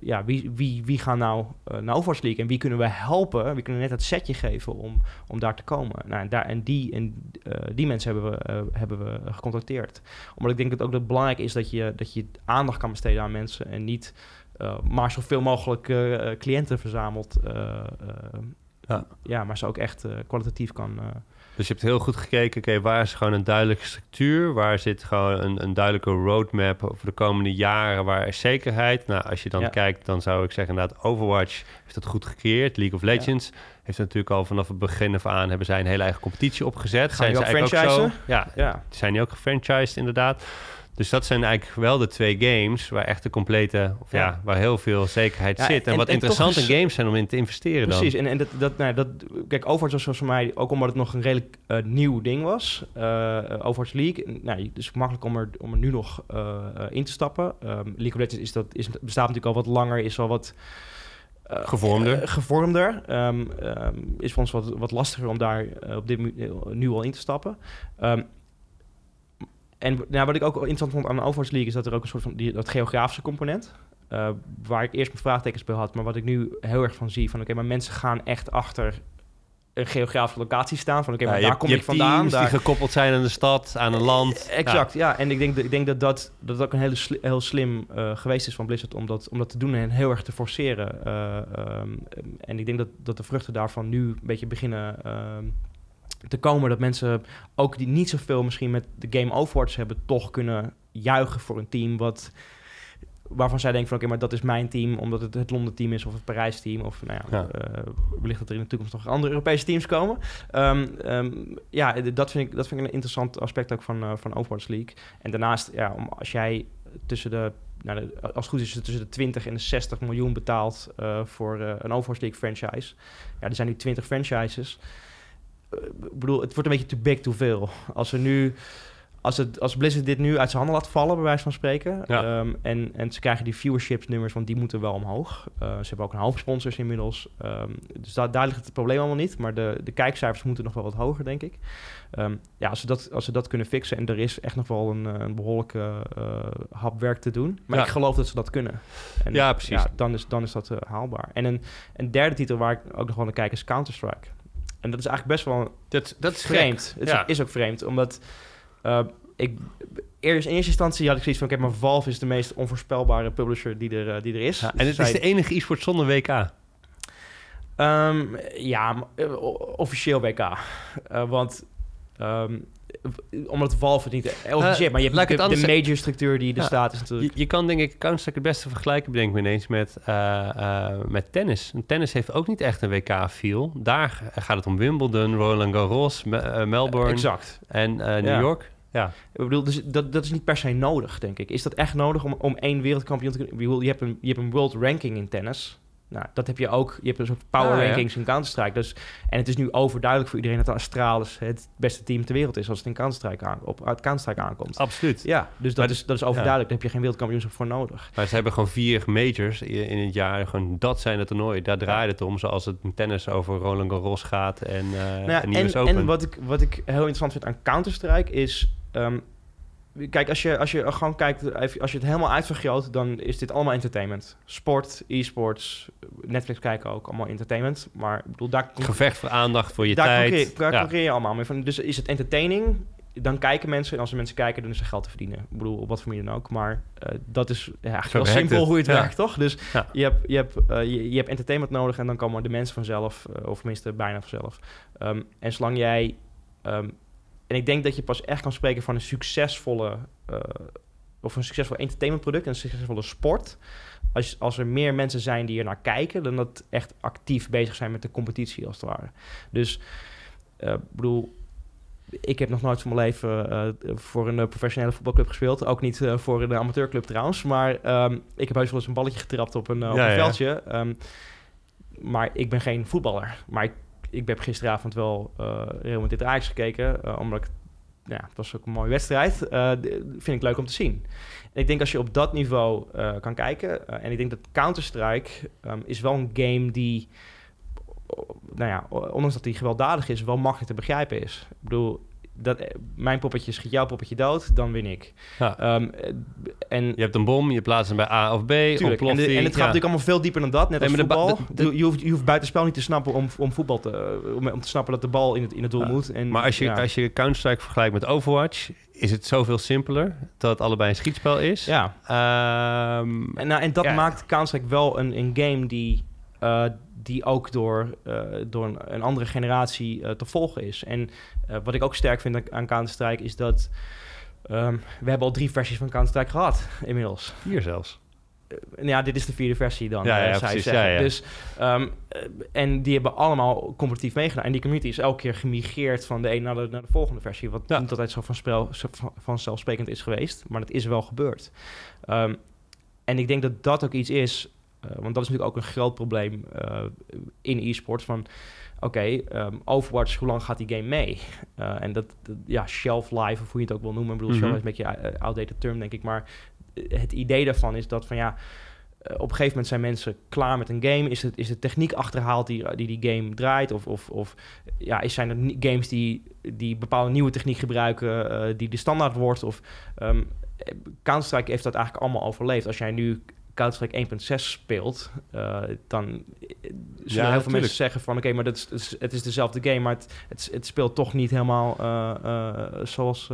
ja, wie, wie, wie gaan nou uh, naar Overwatch League en wie kunnen we helpen, wie kunnen net het setje geven om, om daar te komen. Nou, en, daar, en die, en, die mensen hebben we, hebben we gecontacteerd. Omdat ik denk dat ook dat het belangrijk is dat je, dat je aandacht kan besteden aan mensen en niet maar zoveel mogelijk cliënten verzamelt. ja. ja, maar ze ook echt kwalitatief kan dus je hebt heel goed gekeken, oké, waar is gewoon een duidelijke structuur? Waar zit gewoon een, een duidelijke roadmap voor de komende jaren? Waar is zekerheid? Nou, als je dan kijkt, dan zou ik zeggen inderdaad, Overwatch heeft dat goed gecreëerd. League of Legends heeft natuurlijk al vanaf het begin af aan... hebben zij een hele eigen competitie opgezet. Gaan zijn ze ook zo? Ja, ja, zijn die ook gefranchised inderdaad. Dus dat zijn eigenlijk wel de twee games waar echt de complete, of ja, waar heel veel zekerheid zit. En, wat interessante games zijn om in te investeren precies, dan. en, en dat, dat, nou, dat, kijk, Overwatch was voor mij, ook omdat het nog een redelijk uh, nieuw ding was, uh, Overwatch League. Nou, het is makkelijk om er, om er nu nog uh, in te stappen. Um, League of Legends is dat, is, bestaat natuurlijk al wat langer, is al wat... Uh, gevormder. Uh, gevormder. Um, um, is voor ons wat, wat lastiger om daar uh, op dit nu al in te stappen. Um, en nou, wat ik ook interessant vond aan de Overwatch League... is dat er ook een soort van die, dat geografische component... Uh, waar ik eerst mijn vraagtekens bij had... maar wat ik nu heel erg van zie... van oké, maar mensen gaan echt achter een geografische locatie staan. Van oké, okay, maar daar kom ik vandaan. Daar... die gekoppeld zijn aan de stad, aan een land. Exact, ja. En ik denk, ik denk dat, dat dat ook een hele sli heel slim uh, geweest is van Blizzard om dat, om dat te doen en heel erg te forceren. Uh, um, en ik denk dat, dat de vruchten daarvan nu een beetje beginnen ehm, te komen dat mensen ook die niet zoveel misschien met de game Overwatch hebben, toch kunnen juichen voor een team wat waarvan zij denken van oké, maar dat is mijn team, omdat het het Londen team is of het Parijs team. Of nou ja, ja. Uh, wellicht dat er in de toekomst nog andere Europese teams komen. Um, um, ja, dat vind, ik, dat vind ik een interessant aspect ook van, uh, van Overwatch League. En daarnaast, ja, om, als jij tussen de nou, als het goed is, tussen de 20 en de 60 miljoen betaald uh, voor een Overwatch League franchise. Ja, er zijn nu 20 franchises. Uh, ik bedoel, het wordt een beetje too big, too veel. Als we nu als, het, als Blizzard dit nu uit zijn handen laat vallen, bij wijze van spreken. Ja. Um, en, en ze krijgen die viewership-nummers, want die moeten wel omhoog. Uh, ze hebben ook een hoop sponsors inmiddels. Um, dus da daar ligt het probleem allemaal niet. Maar de, de kijkcijfers moeten nog wel wat hoger, denk ik. Um, ja, als ze, dat, als ze dat kunnen fixen, en er is echt nog wel een, een behoorlijke uh, hap werk te doen. Maar ja. ik geloof dat ze dat kunnen. En, ja, precies. Ja, dan, is, dan is dat uh, haalbaar. En een, een derde titel waar ik ook nog wel naar kijk is Counter-Strike. En dat is eigenlijk best wel dat, dat is vreemd. Het ja. is ook vreemd, omdat... Uh, ik, eerst, in eerste instantie had ik zoiets van... Kijk, maar Valve is de meest onvoorspelbare publisher die er, uh, die er is. Ja, en het is de enige e-sport zonder WK. Um, ja, officieel WK. Uh, want... Um, omdat Valve het niet organiseert, uh, maar je hebt de, de major structuur die er ja, staat is natuurlijk... Je, je, kan denk ik Counter-Strike het beste vergelijken, bedenk me ineens, met, uh, met tennis. En tennis heeft ook niet echt een WK-feel. Daar gaat het om Wimbledon, Roland Garros, Me Melbourne exact. en New ja. York. Ja. Ik bedoel, dus dat, dat is niet per se nodig, denk ik. Is dat echt nodig om, om één wereldkampioen te kunnen... je hebt een, je hebt een world ranking in tennis. Nou, dat heb je ook. Je hebt een soort power ah, rankings ja. in Counter-Strike. Dus, en het is nu overduidelijk voor iedereen dat de Astralis het beste team ter wereld is als het in Counter-Strike aan, op uit Counter-Strike aankomt. Absoluut. Ja, dus dat, is, dat is overduidelijk. Daar heb je geen wereldkampioenschap voor nodig. Maar ze hebben gewoon vier majors in het jaar. Gewoon dat zijn het toernooi. Daar draait het om. Zoals het in tennis over Roland Garros gaat en, uh, nou ja, en, en, en wat ik, wat ik heel interessant vind aan Counter-Strike is... Um, Kijk, als je, als je gewoon kijkt, als je het helemaal uitvergroot, dan is dit allemaal entertainment. Sport, e-sports, Netflix kijken ook, allemaal entertainment. Maar ik bedoel, daar... Gevecht voor aandacht voor je daar tijd. Daar ja. je allemaal mee van. Dus is het entertaining, dan kijken mensen. En als er mensen kijken, dan is er geld te verdienen. Ik bedoel, op wat voor manier dan ook. Maar uh, dat is ja, eigenlijk wel simpel het. hoe het ja. werkt, toch? Dus ja. je, hebt, je, hebt, uh, je, je, hebt entertainment nodig en dan komen de mensen vanzelf. Uh, of tenminste bijna vanzelf. Um, en zolang jij... Um, en ik denk dat je pas echt kan spreken van een succesvolle... Uh, of een succesvol entertainmentproduct, een succesvolle sport... Als, als er meer mensen zijn die er naar kijken... dan dat echt actief bezig zijn met de competitie, als het ware. Dus, ik uh, bedoel... Ik heb nog nooit van mijn leven uh, voor een professionele voetbalclub gespeeld. Ook niet uh, voor een amateurclub trouwens. Maar um, ik heb heus wel eens een balletje getrapt op een, op ja, een veldje. Ja. Um, maar ik ben geen voetballer. Maar ik ik heb gisteravond wel uh, Real Madrid Ajax gekeken, uh, omdat ja, het was ook een mooie wedstrijd. Uh, vind ik leuk om te zien. En ik denk als je op dat niveau kan kijken, en ik denk dat Counter-Strike um, is wel een game die, nou ja, ondanks dat die gewelddadig is, wel makkelijk te begrijpen is. Ik bedoel, dat, mijn poppetje schiet jouw poppetje dood, dan win ik. Ja. Um, en je hebt een bom, je plaatst hem bij A of B, tuurlijk, en, de, en, het gaat ja. natuurlijk allemaal veel dieper dan dat, net als voetbal. De, de, je, hoeft, je hoeft buitenspel niet te snappen om, om voetbal te... Om, om te snappen dat de bal in het, in het doel ja. moet. En, maar als je, als je Counter-Strike vergelijkt met Overwatch... is het zoveel simpeler dat het allebei een schietspel is. Ja. Um, en, nou, en dat maakt Counter-Strike wel een, een game die... Uh, die ook door, uh, door een, een, andere generatie uh, te volgen is. En uh, wat ik ook sterk vind aan Counter-Strike is dat... Um, we hebben al drie versies van Counter-Strike gehad [laughs] inmiddels. Vier zelfs. ja, dit is de vierde versie dan, ja, ja, precies, ja, ja. Dus, um, en die hebben allemaal competitief meegedaan. En die community is elke keer gemigreerd van de een naar de, naar de volgende versie. Wat niet altijd zo, van spel, zo van, vanzelfsprekend is geweest. Maar dat is wel gebeurd. Um, en ik denk dat dat ook iets is uh, want dat is natuurlijk ook een groot probleem uh, in e-sports. Van oké, okay, um, Overwatch, hoe lang gaat die game mee? Uh, [laughs] en dat, dat, ja, shelf life, of hoe je het ook wil noemen. Ik bedoel, mm -hmm. shelf is een beetje een outdated term, denk ik. Maar het idee daarvan is dat van ja, op een gegeven moment zijn mensen klaar met een game. Is, het, is de techniek achterhaald die die, die game draait? Of, of, of ja, is, zijn er games die, die bepaalde nieuwe techniek gebruiken, die de standaard wordt? Of um, Counter-Strike heeft dat eigenlijk allemaal overleefd. Als jij nu Counter-Strike 1.6 speelt, uh, dan zullen ja, heel veel mensen zeggen van... oké, okay, maar dat is, het is dezelfde game, maar het, het, het speelt toch niet helemaal uh, uh, zoals...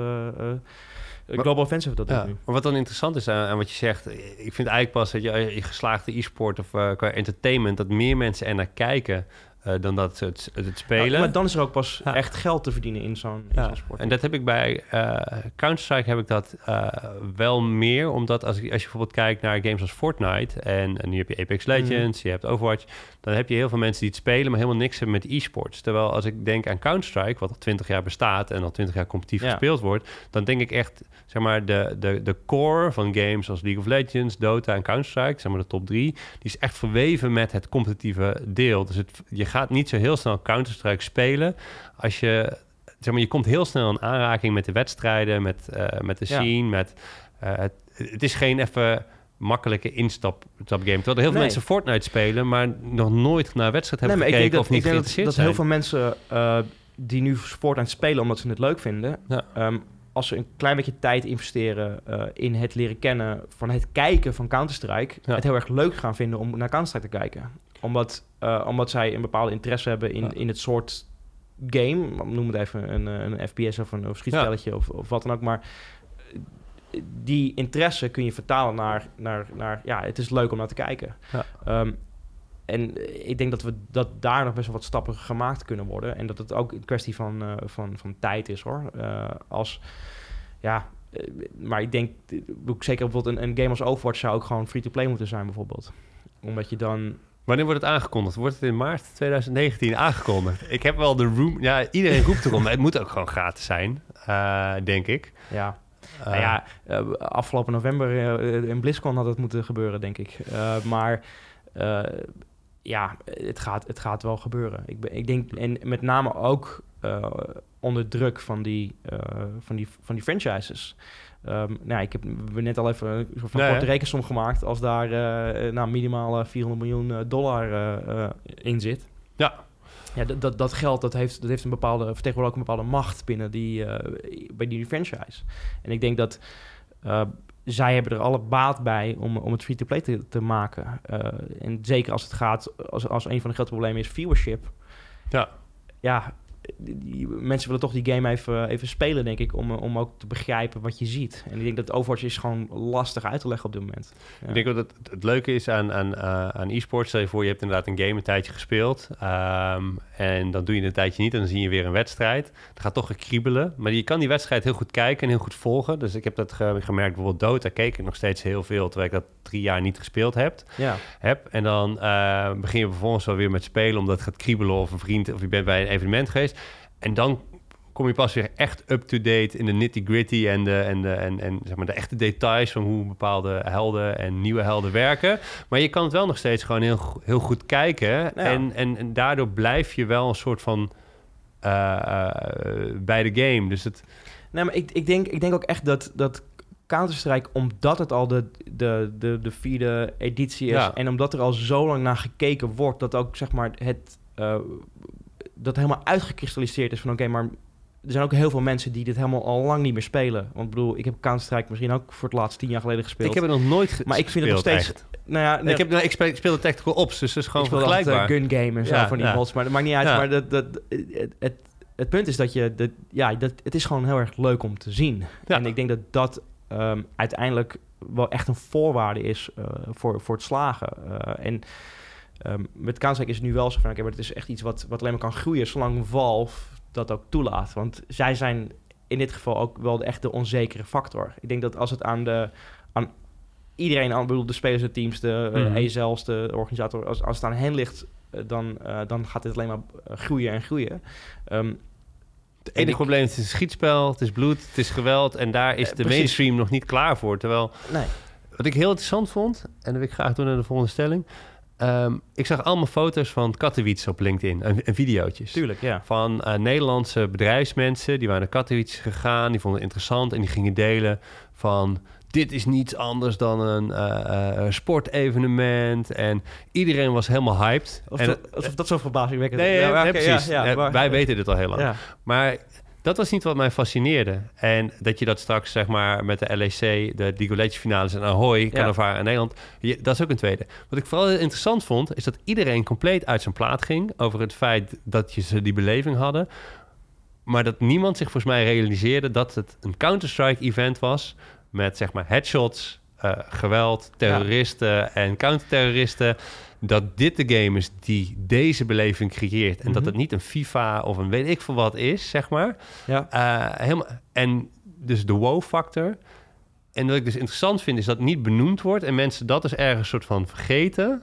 Global Offensive dat ja, nu. Maar wat dan interessant is aan, aan, wat je zegt... ik vind eigenlijk pas dat je, je geslaagde e-sport of qua entertainment... dat meer mensen er naar kijken uh, dan dat het, het spelen. maar dan is er ook pas echt geld te verdienen in zo'n ja. sport. En dat heb ik bij uh, Counter-Strike heb ik dat uh, wel meer. Omdat als, als je bijvoorbeeld kijkt naar games als Fortnite... en, en nu heb je Apex Legends, mm. je hebt Overwatch... dan heb je heel veel mensen die het spelen... maar helemaal niks hebben met e-sports. Terwijl als ik denk aan Counter-Strike... wat al 20 jaar bestaat en al 20 jaar competitief gespeeld wordt... dan denk ik echt, zeg maar, de, de, de core van games als League of Legends... Dota en Counter-Strike, zeg maar de top drie... die is echt verweven met het competitieve deel. Dus het, je gaat niet zo heel snel Counter-Strike spelen als je zeg maar, je komt heel snel in aanraking met de wedstrijden, met, uh, met de scene, met uh, het, het, is geen even makkelijke instap game. Terwijl er heel veel mensen Fortnite spelen, maar nog nooit naar wedstrijd hebben nee, gekeken of niet geïnteresseerd dat, dat heel veel mensen uh, die nu Fortnite spelen omdat ze het leuk vinden, ja. um, als ze een klein beetje tijd investeren uh, in het leren kennen van het kijken van Counter-Strike, ja. het heel erg leuk gaan vinden om naar Counter-Strike te kijken. Omdat, uh, omdat zij een bepaalde interesse hebben in, ja. in het soort game, noem het even een, een FPS of een of schietspelletje ja. of, of wat dan ook, maar die interesse kun je vertalen naar, naar, naar ja, het is leuk om naar te kijken. Ja. Um, en ik denk dat we dat daar nog best wel wat stappen gemaakt kunnen worden. En dat het ook een kwestie van, uh, van, van tijd is hoor. Uh, als ja, uh, maar ik denk, zeker bijvoorbeeld een, een game als Overwatch zou ook gewoon free-to-play moeten zijn, bijvoorbeeld. Omdat je dan Wanneer wordt het aangekondigd? Wordt het in maart 2019 aangekondigd? Ik heb wel de room... Ja, iedereen roept erom. het moet ook gewoon gratis zijn, uh, denk ik. Ja. Uh, nou ja, uh, afgelopen november in BlizzCon had het moeten gebeuren, denk ik. maar ja, het gaat, het gaat wel gebeuren. Ik, ben, ik denk, en met name ook onder druk van die, van die, van die franchises. Um, nou, ik heb net al even een soort van nee, korte rekensom gemaakt als daar uh, nou, minimaal 400 miljoen dollar uh, in zit. Ja. Ja, dat, dat, dat geld dat heeft, dat heeft een bepaalde, vertegenwoordigt ook een bepaalde macht binnen die, bij die franchise. En ik denk dat zij hebben er alle baat bij om, om het free-to-play te, te maken. en zeker als het gaat, als, als een van de grote problemen is viewership. Ja. Ja, die, mensen willen toch die game even, even spelen, denk ik, om, om ook te begrijpen wat je ziet. En ik denk dat Overwatch is gewoon lastig uit te leggen op dit moment. Ja. Ik denk dat het, het leuke is aan, aan, uh, aan e-sports, stel je voor, je hebt inderdaad een game een tijdje gespeeld um, en dan doe je een tijdje niet en dan zie je weer een wedstrijd. Het gaat toch gekriebelen, maar je kan die wedstrijd heel goed kijken en heel goed volgen. Dus ik heb dat ge gemerkt, bijvoorbeeld Dota keek ik nog steeds heel veel, terwijl ik dat drie jaar niet gespeeld heb. Ja. heb. En dan uh, begin je vervolgens wel weer met spelen, omdat het gaat kriebelen of een vriend of je bent bij een evenement geweest. En dan kom je pas weer echt up-to-date in de nitty-gritty en, de, en, de, en, en zeg maar de echte details van hoe bepaalde helden en nieuwe helden werken. Maar je kan het wel nog steeds gewoon heel, heel goed kijken. Ja. En, en, en, daardoor blijf je wel een soort van uh, uh, bij de game. Dus het... Nee, maar ik, ik, denk, ik denk ook echt dat, dat Counter-Strike, omdat het al de, de, de, de vierde editie is... Ja. en omdat er al zo lang naar gekeken wordt... dat ook zeg maar het... Uh, dat helemaal uitgekristalliseerd is van oké, okay, maar er zijn ook heel veel mensen die dit helemaal al lang niet meer spelen. Want ik bedoel, ik heb Counter-Strike misschien ook voor het laatst tien jaar geleden gespeeld. Ik heb het nog nooit gespeeld. Maar ik vind het nog steeds... Nou ja, nee, ik, heb, nou, ik, speel, ik speel de Tactical Ops, dus dat is gewoon vergelijkbaar. gun game en zo ja, van die ja. mods, maar dat maakt niet uit. Ja. Maar dat, dat, het, het, het, punt is dat je... Dat, ja, dat, het is gewoon heel erg leuk om te zien. En ik denk dat dat um, uiteindelijk wel echt een voorwaarde is uh, voor, voor het slagen. Uh, en... Um, met Counter-Strike is het nu wel zo van... okay, maar het is echt iets wat, wat alleen maar kan groeien... zolang Valve dat ook toelaat. Want zij zijn in dit geval ook wel de echte onzekere factor. Ik denk dat als het aan de... Aan iedereen aan, bedoel, de spelers, de teams, de mm -hmm. de organisator... Als, als het aan hen ligt, uh, dan, uh, dan gaat dit alleen maar groeien en groeien. Um, het enige ik, probleem is, het is een schietspel, het is bloed, het is geweld... en daar is de mainstream nog niet klaar voor. Terwijl, nee. wat ik heel interessant vond... en dat wil ik graag doen naar de volgende stelling... Um, ik zag allemaal foto's van Katowice op LinkedIn en, en video's. Tuurlijk, ja. Van uh, Nederlandse bedrijfsmensen die waren naar Katowice gegaan, die vonden het interessant en die gingen delen van dit is niets anders dan een uh, uh, sportevenement. En iedereen was helemaal hyped. Of en, dat, alsof dat zo verbazingwekkend is. Nee, ja, okay, precies. Ja, wij weten dit al heel lang. Maar dat was niet wat mij fascineerde. En dat je dat straks, zeg maar, met de LEC, de League of Legends finales en Ahoy, Canada en Nederland, je, dat is ook een tweede. Wat ik vooral interessant vond, is dat iedereen compleet uit zijn plaat ging over het feit dat je ze die beleving hadden. Maar dat niemand zich volgens mij realiseerde dat het een Counter-Strike-event was met, zeg maar, headshots, uh, geweld, terroristen ja. en counterterroristen. Dat dit de game is die deze beleving creëert. En dat Mhm. het niet een FIFA of een weet ik veel wat is, zeg maar. Ja. Eh, helemaal, en dus de wow-factor. En wat ik dus interessant vind, is dat het niet benoemd wordt... en mensen dat dus ergens soort van vergeten.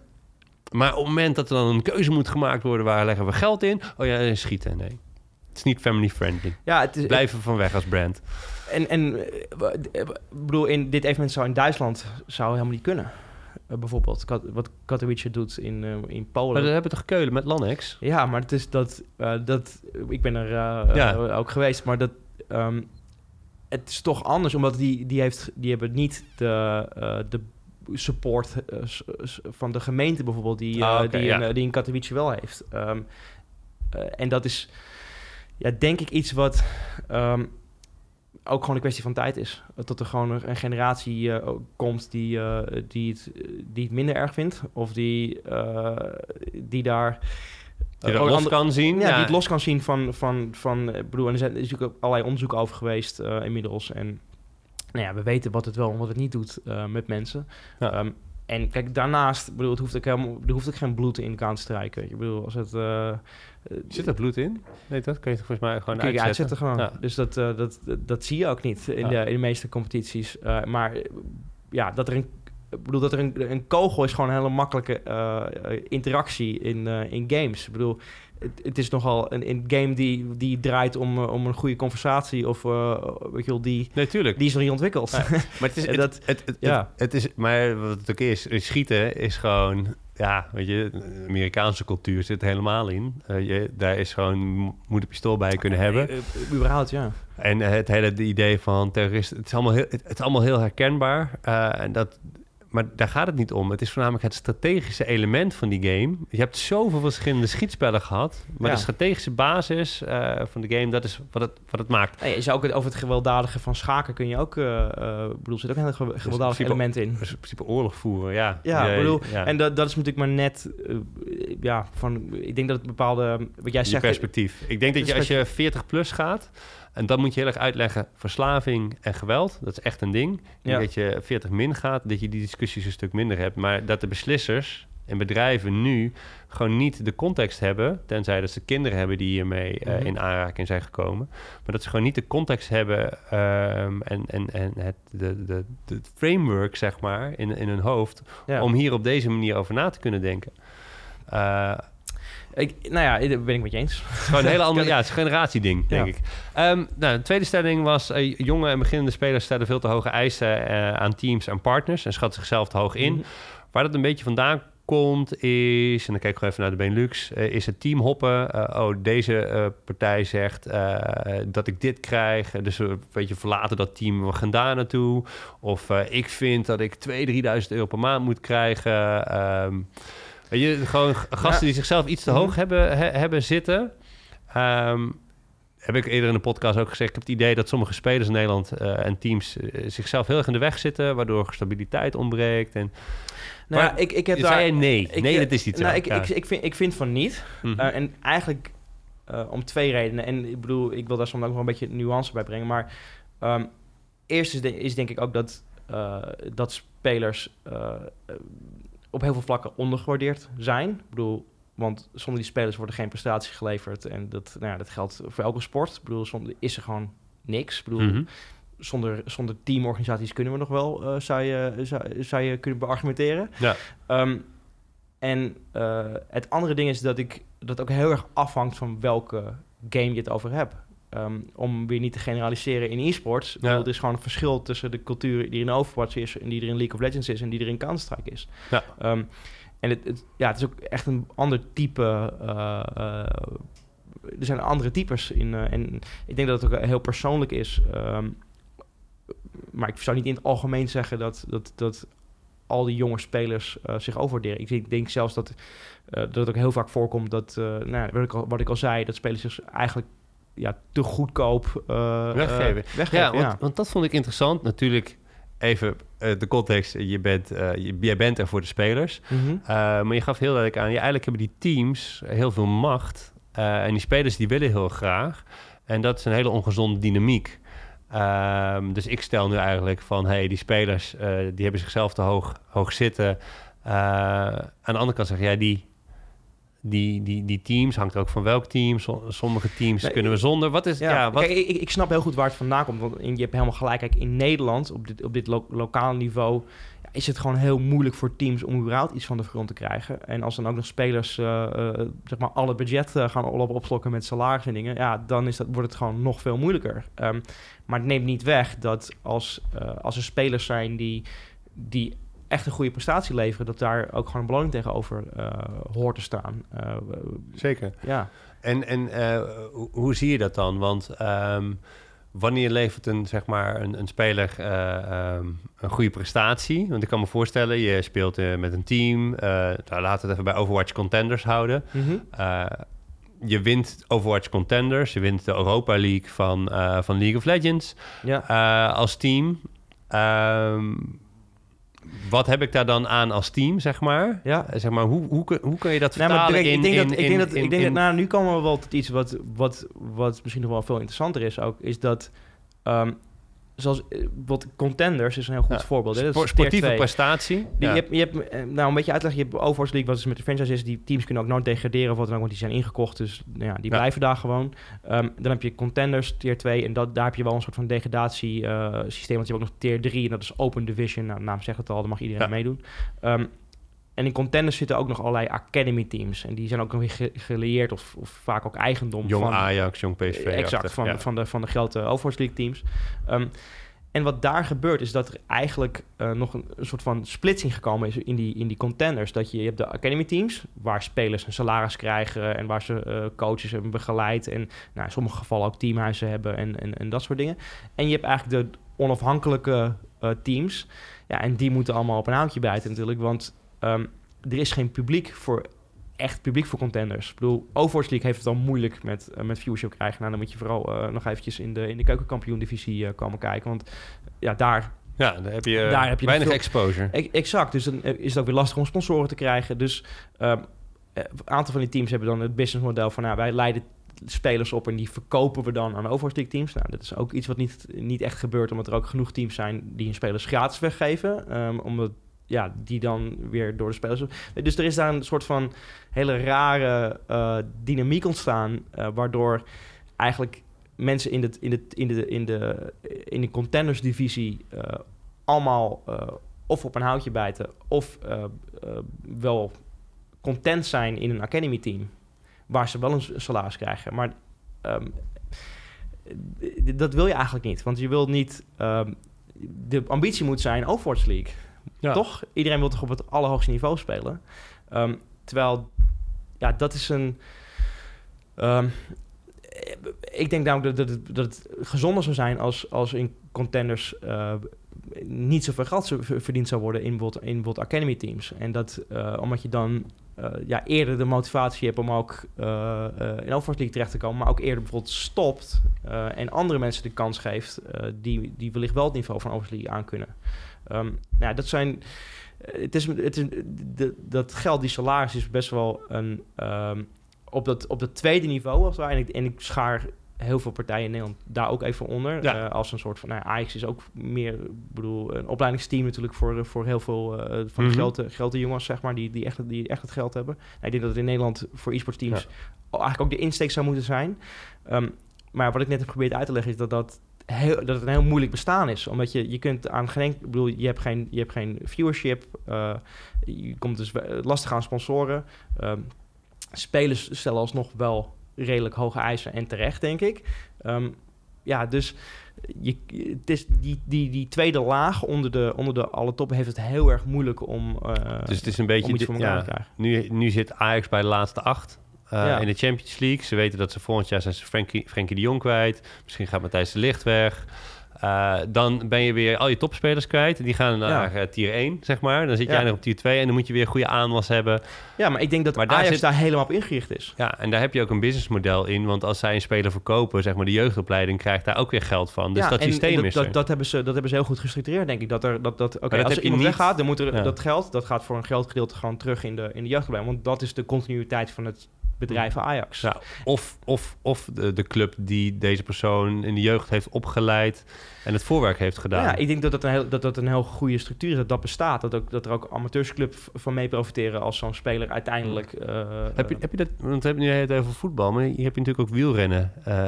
Maar op het moment dat er dan een keuze moet gemaakt worden... waar leggen we geld in? Oh ja, schieten, nee. Het is niet family-friendly. Ja, het is, Blijven van weg als brand. En, en eh, eh, ik bedoel, in dit evenement zou in Duitsland zou helemaal niet kunnen. Eh, bijvoorbeeld, Kat- wat Katowice doet in, eh, in Polen. Maar dat hebben we toch keulen met Lannex? Ja, maar het is dat, eh, dat ik ben er Ja. ook geweest, maar dat, ehm, het is toch anders, omdat die, die, heeft, die hebben niet de, de support van de gemeente bijvoorbeeld, die, Ah, die, ja. in, die in Katowice wel heeft. Ehm, eh, en dat is, ja, denk ik iets wat ehm, ook gewoon een kwestie van tijd is. Dat er gewoon een, een generatie eh, komt die, eh, die, het, die het minder erg vindt, of die, eh, die daar Die dat los kan zien? ja, die het los kan zien van, van, van bedoel, en er zijn is natuurlijk ook allerlei onderzoek over geweest inmiddels. En nou ja, we weten wat het wel en wat het niet doet met mensen. Ja. Ehm, en kijk, daarnaast, ik bedoel, het hoeft ook helemaal, er hoeft ook geen bloed in Counter-Strike. Ik bedoel, als het... eh, eh, Zit er bloed in? Nee, dat kun je toch volgens mij gewoon Kun je uitzetten? gewoon. Ja. Dus dat, eh, dat, dat, zie je ook niet in, Ja. de, in de meeste competities. Maar ja, dat er een... Ik bedoel, dat er een, een kogel is gewoon een hele makkelijke interactie in, in games. Ik bedoel, het, het is nogal een, een game die, die draait om, eh, om een goede conversatie of uh, weet je wel, die, Nee, die is nog niet ontwikkeld. Ja. [laughs] Maar het is, dat- het, het, ja. het is, maar wat het ook is, schieten is gewoon, ja, weet je, de Amerikaanse cultuur zit helemaal in. Eh, je, daar is gewoon, moet een pistool bij kunnen hebben. Überhaupt, ja. En het hele idee van terroristen, het is allemaal heel, het, is allemaal heel herkenbaar. En dat, maar daar gaat het niet om. Het is voornamelijk het strategische element van die game. Je hebt zoveel verschillende schietspellen gehad. Maar Ja. de strategische basis eh, van de game, dat is wat het, wat het maakt. Nee, je zou ook het, over het gewelddadige van schaken kun je ook... ik bedoel, er zit ook een gewe- gewelddadig principe- element in. Dus in principe oorlog voeren, ja. Ja, bedoel, ja. En dat, dat is natuurlijk maar net, ja, van, ik denk dat het bepaalde, wat jij je zegt, perspectief. Ik denk dat je als je 40 plus gaat, en dan moet je heel erg uitleggen verslaving en geweld. Dat is echt een ding. Ja. dat je 40 min gaat, dat je die discussies een stuk minder hebt. Maar dat de beslissers en bedrijven nu gewoon niet de context hebben, tenzij dat ze kinderen hebben die hiermee eh, Mhm. in aanraking zijn gekomen. Maar dat ze gewoon niet de context hebben ehm, en, en, en het de, de, de framework, zeg maar, in, in hun hoofd, ja. om hier op deze manier over na te kunnen denken. Eh, ik, nou ja, daar ben ik met je eens. het is gewoon een hele andere, ja, het is een generatieding, denk Ja. ik. Ehm, nou, de tweede stelling was, eh, jonge en beginnende spelers stellen veel te hoge eisen eh, aan teams en partners en schatten zichzelf te hoog in. Mhm. Waar dat een beetje vandaan komt is, en dan kijk ik gewoon even naar de Benelux, eh, is het teamhoppen. Eh, oh, deze partij zegt dat ik dit krijg, dus we weet je, verlaten dat team, we gaan daar naartoe. Of ik vind dat ik 2.000, 3.000 euro per maand moet krijgen. Ehm, je, gewoon gasten die zichzelf iets te Mhm. hoog hebben, he- hebben zitten. Ehm, heb ik eerder in de podcast ook gezegd. Ik heb het idee dat sommige spelers in Nederland eh, en teams eh, zichzelf heel erg in de weg zitten, waardoor stabiliteit ontbreekt. En Nou Maar ik, ik heb daar... jij nee? ik, nee, dat is niet zo. Nou, ik, Ja. ik, ik, vind, ik vind van niet. Mhm. Eh, en eigenlijk om twee redenen. En ik bedoel, ik wil daar soms ook nog een beetje nuance bij brengen. Maar ehm, eerst is, de- is denk ik ook dat, dat spelers op heel veel vlakken ondergewaardeerd zijn. Ik bedoel, want zonder die spelers wordt er geen prestatie geleverd. En dat, nou ja, dat geldt voor elke sport. Ik bedoel, zonder is er gewoon niks. Ik bedoel, Mhm. zonder, zonder teamorganisaties kunnen we nog wel, eh, zou, je, zou, zou je kunnen beargumenteren. Ja. Ehm, en eh, het andere ding is dat ik dat ook heel erg afhangt van welke game je het over hebt. Ehm, om weer niet te generaliseren in e-sports. Ja. Er is gewoon een verschil tussen de cultuur die in Overwatch is... en die er in League of Legends is en die er in Counter-Strike is. Ja. Ehm, en het, het- ja, het is ook echt een ander type... eh, eh, er zijn andere types in. eh, en ik denk dat het ook heel persoonlijk is. Ehm, maar ik zou niet in het algemeen zeggen dat, dat, dat al die jonge spelers zich overwaarderen. Ik denk, denk zelfs dat, dat het ook heel vaak voorkomt dat, nou, wat, ik al, wat ik al zei, dat spelers zich eigenlijk ja, te goedkoop eh, Weggeven. eh, weggeven. Ja, want, want dat vond ik interessant. Natuurlijk, even eh, de context. Je bent, je- jij bent er voor de spelers. Mhm. Maar je gaf heel duidelijk aan, ja, eigenlijk hebben die teams heel veel macht. En die spelers die willen heel graag. En dat is een hele ongezonde dynamiek. Ehm, dus ik stel nu eigenlijk van, hey, die spelers die hebben zichzelf te hoog, hoog zitten. aan de andere kant zeg jij, die, die, die, die teams, hangt ook van welk team. Sommige teams kunnen we zonder. Wat is, ja, wat... Kijk, ik, ik snap heel goed waar het vandaan komt. Want je hebt helemaal gelijk. Kijk, in Nederland, op dit, op dit lo lokale niveau is het gewoon heel moeilijk voor teams om überhaupt iets van de grond te krijgen. En als dan ook nog spelers uh, uh, zeg maar alle budget uh, gaan op opslokken met salaris en dingen, ja, dan is dat, wordt het gewoon nog veel moeilijker. Um, maar het neemt niet weg dat als, als er spelers zijn die, die echt een goede prestatie leveren, dat daar ook gewoon een beloning tegenover hoort te staan. Zeker. Ja. En, en hoe zie je dat dan? Want um, wanneer levert een, zeg maar, een, een speler um, een goede prestatie? Want ik kan me voorstellen, je speelt met een team. Nou, laten we het even bij Overwatch Contenders houden. Mm -hmm. je wint Overwatch Contenders. Je wint de Europa League van, van League of Legends ja. als team. Um, wat heb ik daar dan aan als team, zeg maar? Ja. Zeg maar, hoe, hoe, hoe kun je dat vertalen ik denk dat, ik denk dat, ik denk dat nou, nu komen we wel tot iets wat, wat, wat misschien nog wel veel interessanter is ook, is dat um, zoals eh, wat Contenders is een heel goed voorbeeld. Hè? Dat sportieve prestatie. Die, je, hebt, je hebt, eh, nou, een beetje uitleggen. Je hebt Overwatch League, wat is met de franchise is. Die teams kunnen ook nooit degraderen of wat dan ook, want die zijn ingekocht. Dus nou ja, die blijven daar gewoon. Um, dan heb je Contenders, tier 2. En dat, daar heb je wel een soort van degradatiesysteem. Uh, systeem, want je hebt ook nog tier 3. En dat is Open Division. Nou, naam zegt het al, daar mag iedereen meedoen. Um, en in contenders zitten ook nog allerlei academy teams. En die zijn ook nog weer geleerd of, of vaak ook eigendom jong van... Ajax, jong PSV. Exact, van, van, de, van de grote Overwatch League teams. Um, en wat daar gebeurt is dat er eigenlijk uh, nog een, een, soort van splitsing gekomen is in die, in die contenders. Dat je, je hebt de academy teams, waar spelers een salaris krijgen en waar ze uh, coaches hebben begeleid. En nou, in sommige gevallen ook teamhuizen hebben en, en, en dat soort dingen. En je hebt eigenlijk de onafhankelijke uh, teams. Ja, en die moeten allemaal op een houtje bijten natuurlijk. Want um, er is geen publiek voor echt publiek voor contenders. Ik bedoel, Overwatch League heeft het al moeilijk met, uh, met viewership krijgen. Nou, dan moet je vooral uh, nog eventjes in de, in de keukenkampioen-divisie uh, komen kijken. Want ja, daar... Ja, daar heb je, daar heb je weinig veel... exposure. E exact, dus dan is het ook weer lastig om sponsoren te krijgen. Dus een aantal van die teams hebben dan het businessmodel van... Nou, wij leiden spelers op en die verkopen we dan aan Overwatch League teams. Nou, dat is ook iets wat niet, niet echt gebeurt... omdat er ook genoeg teams zijn die hun spelers gratis weggeven. Um, omdat ja, die dan weer door de spelers. Dus er is daar een soort van hele rare uh, dynamiek ontstaan, uh, waardoor eigenlijk mensen in, het, in, het, in, de, in, de, in de contenders divisie uh, allemaal of op een houtje bijten of wel content zijn in een academy team, waar ze wel een salaris krijgen. Maar um, dat wil je eigenlijk niet, want je wilt niet. Um, de ambitie moet zijn Overwatch League. Toch? Iedereen wil toch op het allerhoogste niveau spelen. Um, terwijl, ja, dat is een... Um, ik denk namelijk dat, dat, dat het gezonder zou zijn als, als in contenders uh, niet zoveel geld verdiend zou worden in bijvoorbeeld, in bijvoorbeeld academy teams. En dat uh, omdat je dan uh, ja, eerder de motivatie hebt om ook in Overwatch League terecht te komen, maar ook eerder bijvoorbeeld stopt en andere mensen de kans geeft die, die wellicht wel het niveau van Overwatch League aan kunnen. Um, nou, dat zijn. Eh, het is, het is, de, dat geld, die salaris, is best wel een. Um, op, dat, op dat tweede niveau, als en ik, en ik schaar heel veel partijen in Nederland daar ook even onder. Ja. Uh, als een soort van. Nou, Ajax is ook meer. Ik bedoel, een opleidingsteam natuurlijk voor, voor heel veel uh, van mm -hmm. de grote, grote jongens, zeg maar, die, die, echt, die echt het geld hebben. Nou, ik denk dat het in Nederland voor e-sportteams ja. eigenlijk ook de insteek zou moeten zijn. Um, maar wat ik net heb geprobeerd uit te leggen, is dat dat heel, dat het een heel moeilijk bestaan is. Omdat je, je kunt aan geen... Ik bedoel, je hebt geen, je hebt geen viewership. Uh, je komt dus lastig aan sponsoren. Uh, spelers stellen alsnog wel redelijk hoge eisen en terecht, denk ik. Um, ja, dus je, het is die, die, die tweede laag onder de, onder de alle toppen heeft het heel erg moeilijk om. Uh, dus het is een beetje. Dit, ja, nu, nu zit Ajax bij de laatste acht. Uh, in de Champions League. Ze weten dat ze volgend jaar zijn ze Frenkie, Frenkie de Jong kwijt. Misschien gaat Matthijs de Licht weg. Uh, dan ben je weer al je topspelers kwijt. Die gaan naar ja. uh, tier 1, zeg maar. Dan zit jij nog op tier 2 en dan moet je weer goede aanwas hebben. Ja, maar ik denk dat maar Ajax daar, zit... daar helemaal op ingericht is. Ja, en daar heb je ook een businessmodel in. Want als zij een speler verkopen, zeg maar de jeugdopleiding krijgt daar ook weer geld van. Dus ja, dat systeem dat, is dat, dat, hebben ze, dat hebben ze heel goed gestructureerd, denk ik. Dat er, dat, dat, okay, als er iemand niet... weggaat, dan moet er, ja. dat geld, dat gaat voor een geldgedeelte gewoon terug in de, in de jeugdopleiding. Want dat is de continuïteit van het bedrijven Ajax. Ja, of of, of de, de club die deze persoon in de jeugd heeft opgeleid en het voorwerk heeft gedaan. Ja, ik denk dat dat een heel, dat dat een heel goede structuur is, dat dat bestaat. Dat, ook, dat er ook amateursclub van mee profiteren als zo'n speler uiteindelijk... Uh, heb, je, heb je dat, want we hebben nu het over voetbal, maar hier heb je natuurlijk ook wielrennen uh,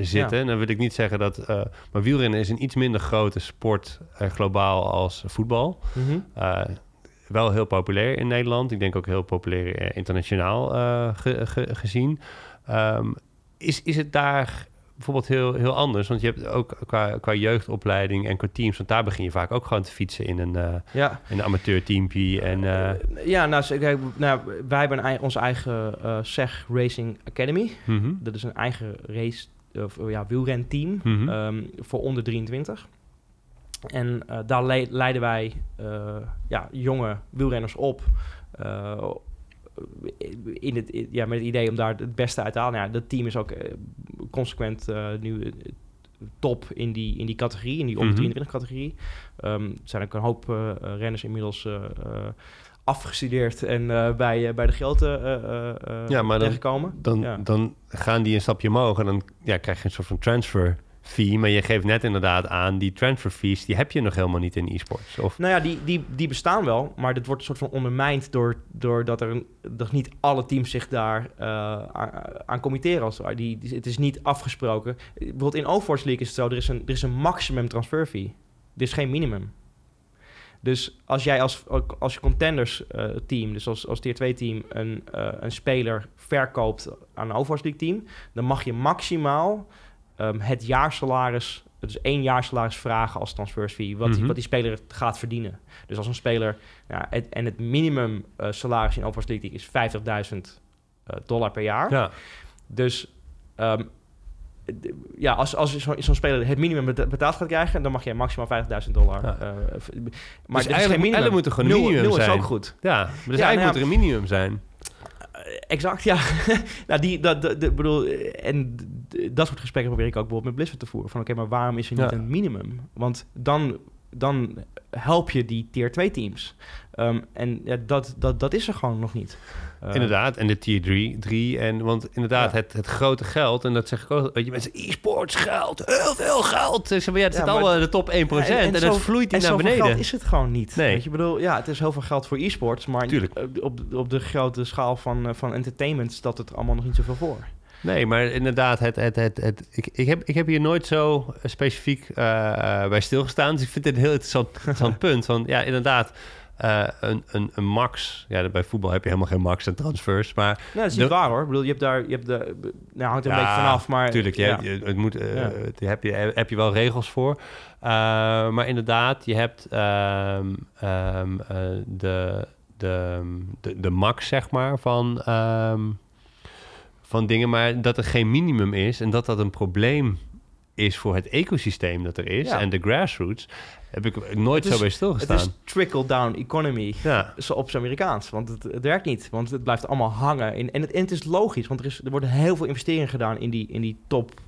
zitten. En dan wil ik niet zeggen dat... maar wielrennen is een iets minder grote sport globaal als voetbal. Mm wel heel populair in Nederland. Ik denk ook heel populair internationaal gezien. Um, is, is het daar bijvoorbeeld heel, heel anders. Want je hebt ook qua, qua jeugdopleiding en qua teams... want daar begin je vaak ook gewoon te fietsen in een, uh, ja. een amateurteampje. En, uh... Ja, nou, kijk, nou, wij hebben een, onze eigen SEG Racing Academy. Mm -hmm. Dat is een eigen race, of ja, wielrenteam mm -hmm. um, voor onder 23. En daar le leiden wij ja, jonge wielrenners op in het, ja, met het idee om daar het beste uit te halen. Nou ja, dat team is ook uh, consequent uh, nu eh, top in die, in die categorie, in die onder 23 mhm. categorie. Um, er zijn ook een hoop uh, renners inmiddels afgestudeerd en bij, bij de Gelten ja, maar dan, Dan, ja. dan gaan die een stapje omhoog en dan ja, krijg je een soort van transfer fee. Maar je geeft net inderdaad aan, die transfer fees, die heb je nog helemaal niet in e-sports. Of... Nou ja, die, die, die bestaan wel, maar dit wordt een soort van ondermijnd door, doordat er dat niet alle teams zich daar uh, aan, committeren. Als, die, het is niet afgesproken. Bijvoorbeeld in Overwatch League is het zo, er is een, er is een maximum transfer fee. Er is geen minimum. Dus als jij als, als je contenders uh, team, dus als, als tier 2 team, een, uh, een speler verkoopt aan een Overwatch League team, dan mag je maximaal um, het jaarsalaris, dus één jaarsalaris vragen als transfersfee, wat, die, mhm. wat die speler gaat verdienen. Dus als een speler, ja, het, en het minimum uh, salaris in Overwatch League is 50.000 uh, eh, dollar per jaar. Ja. Dus um, ja, als, als zo'n zo speler het minimum betaald gaat krijgen, dan mag je maximaal 50.000 dollar. Ja. Uh, maar dus eigenlijk, minimum. moet er gewoon minimum nul, nul is ook goed. Ja, maar dus ja, eigenlijk nou, moet er een minimum zijn. Exact, ja. [laughs] nou, die, dat, dat, bedoel, en dat soort gesprekken probeer ik ook bijvoorbeeld met Blizzard te voeren. Van oké, maar waarom is er niet een minimum? Want dan, dan help je die tier 2 teams. Um, en ja, dat, dat, dat is er gewoon nog niet. Uh, inderdaad, en de tier 3. 3 en, want inderdaad, het, het grote geld, en dat zeg ik ook, weet je, mensen, e-sports geld, heel veel geld. Zeg maar, ja, het zit allemaal in de top 1%, en, en, en, en het vloeit niet naar beneden. geld is het gewoon niet. Nee. Weet je, bedoel, ja, het is heel veel geld voor e-sports, maar Tuurlijk. op, op de grote schaal van, van entertainment staat het allemaal nog niet zoveel voor. Nee, maar inderdaad, het, het, het, het, ik, ik, heb, ik heb hier nooit zo specifiek uh, bij stilgestaan. Dus ik vind dit een heel interessant, [laughs] interessant punt. Want ja, inderdaad, uh, een, een, een max. Ja, bij voetbal heb je helemaal geen max en transfers. Maar nee, dat is niet waar hoor. Ik bedoel, je hebt daar, je hebt de, nou hangt er een beetje vanaf, maar tuurlijk, ja. je, het moet, uh, ja. heb je heb je wel regels voor. Uh, maar inderdaad, je hebt um, um, de, de, de, de max zeg maar van um, van dingen, maar dat er geen minimum is en dat dat een probleem is voor het ecosysteem dat er is en de grassroots, heb ik nooit zo bij stilgestaan. Het is trickle-down economy, ja. zo op zijn Amerikaans. Want het, het, werkt niet, want het blijft allemaal hangen. In, en, het, en het is logisch, want er, is, er worden heel veel investeringen gedaan in die, in die top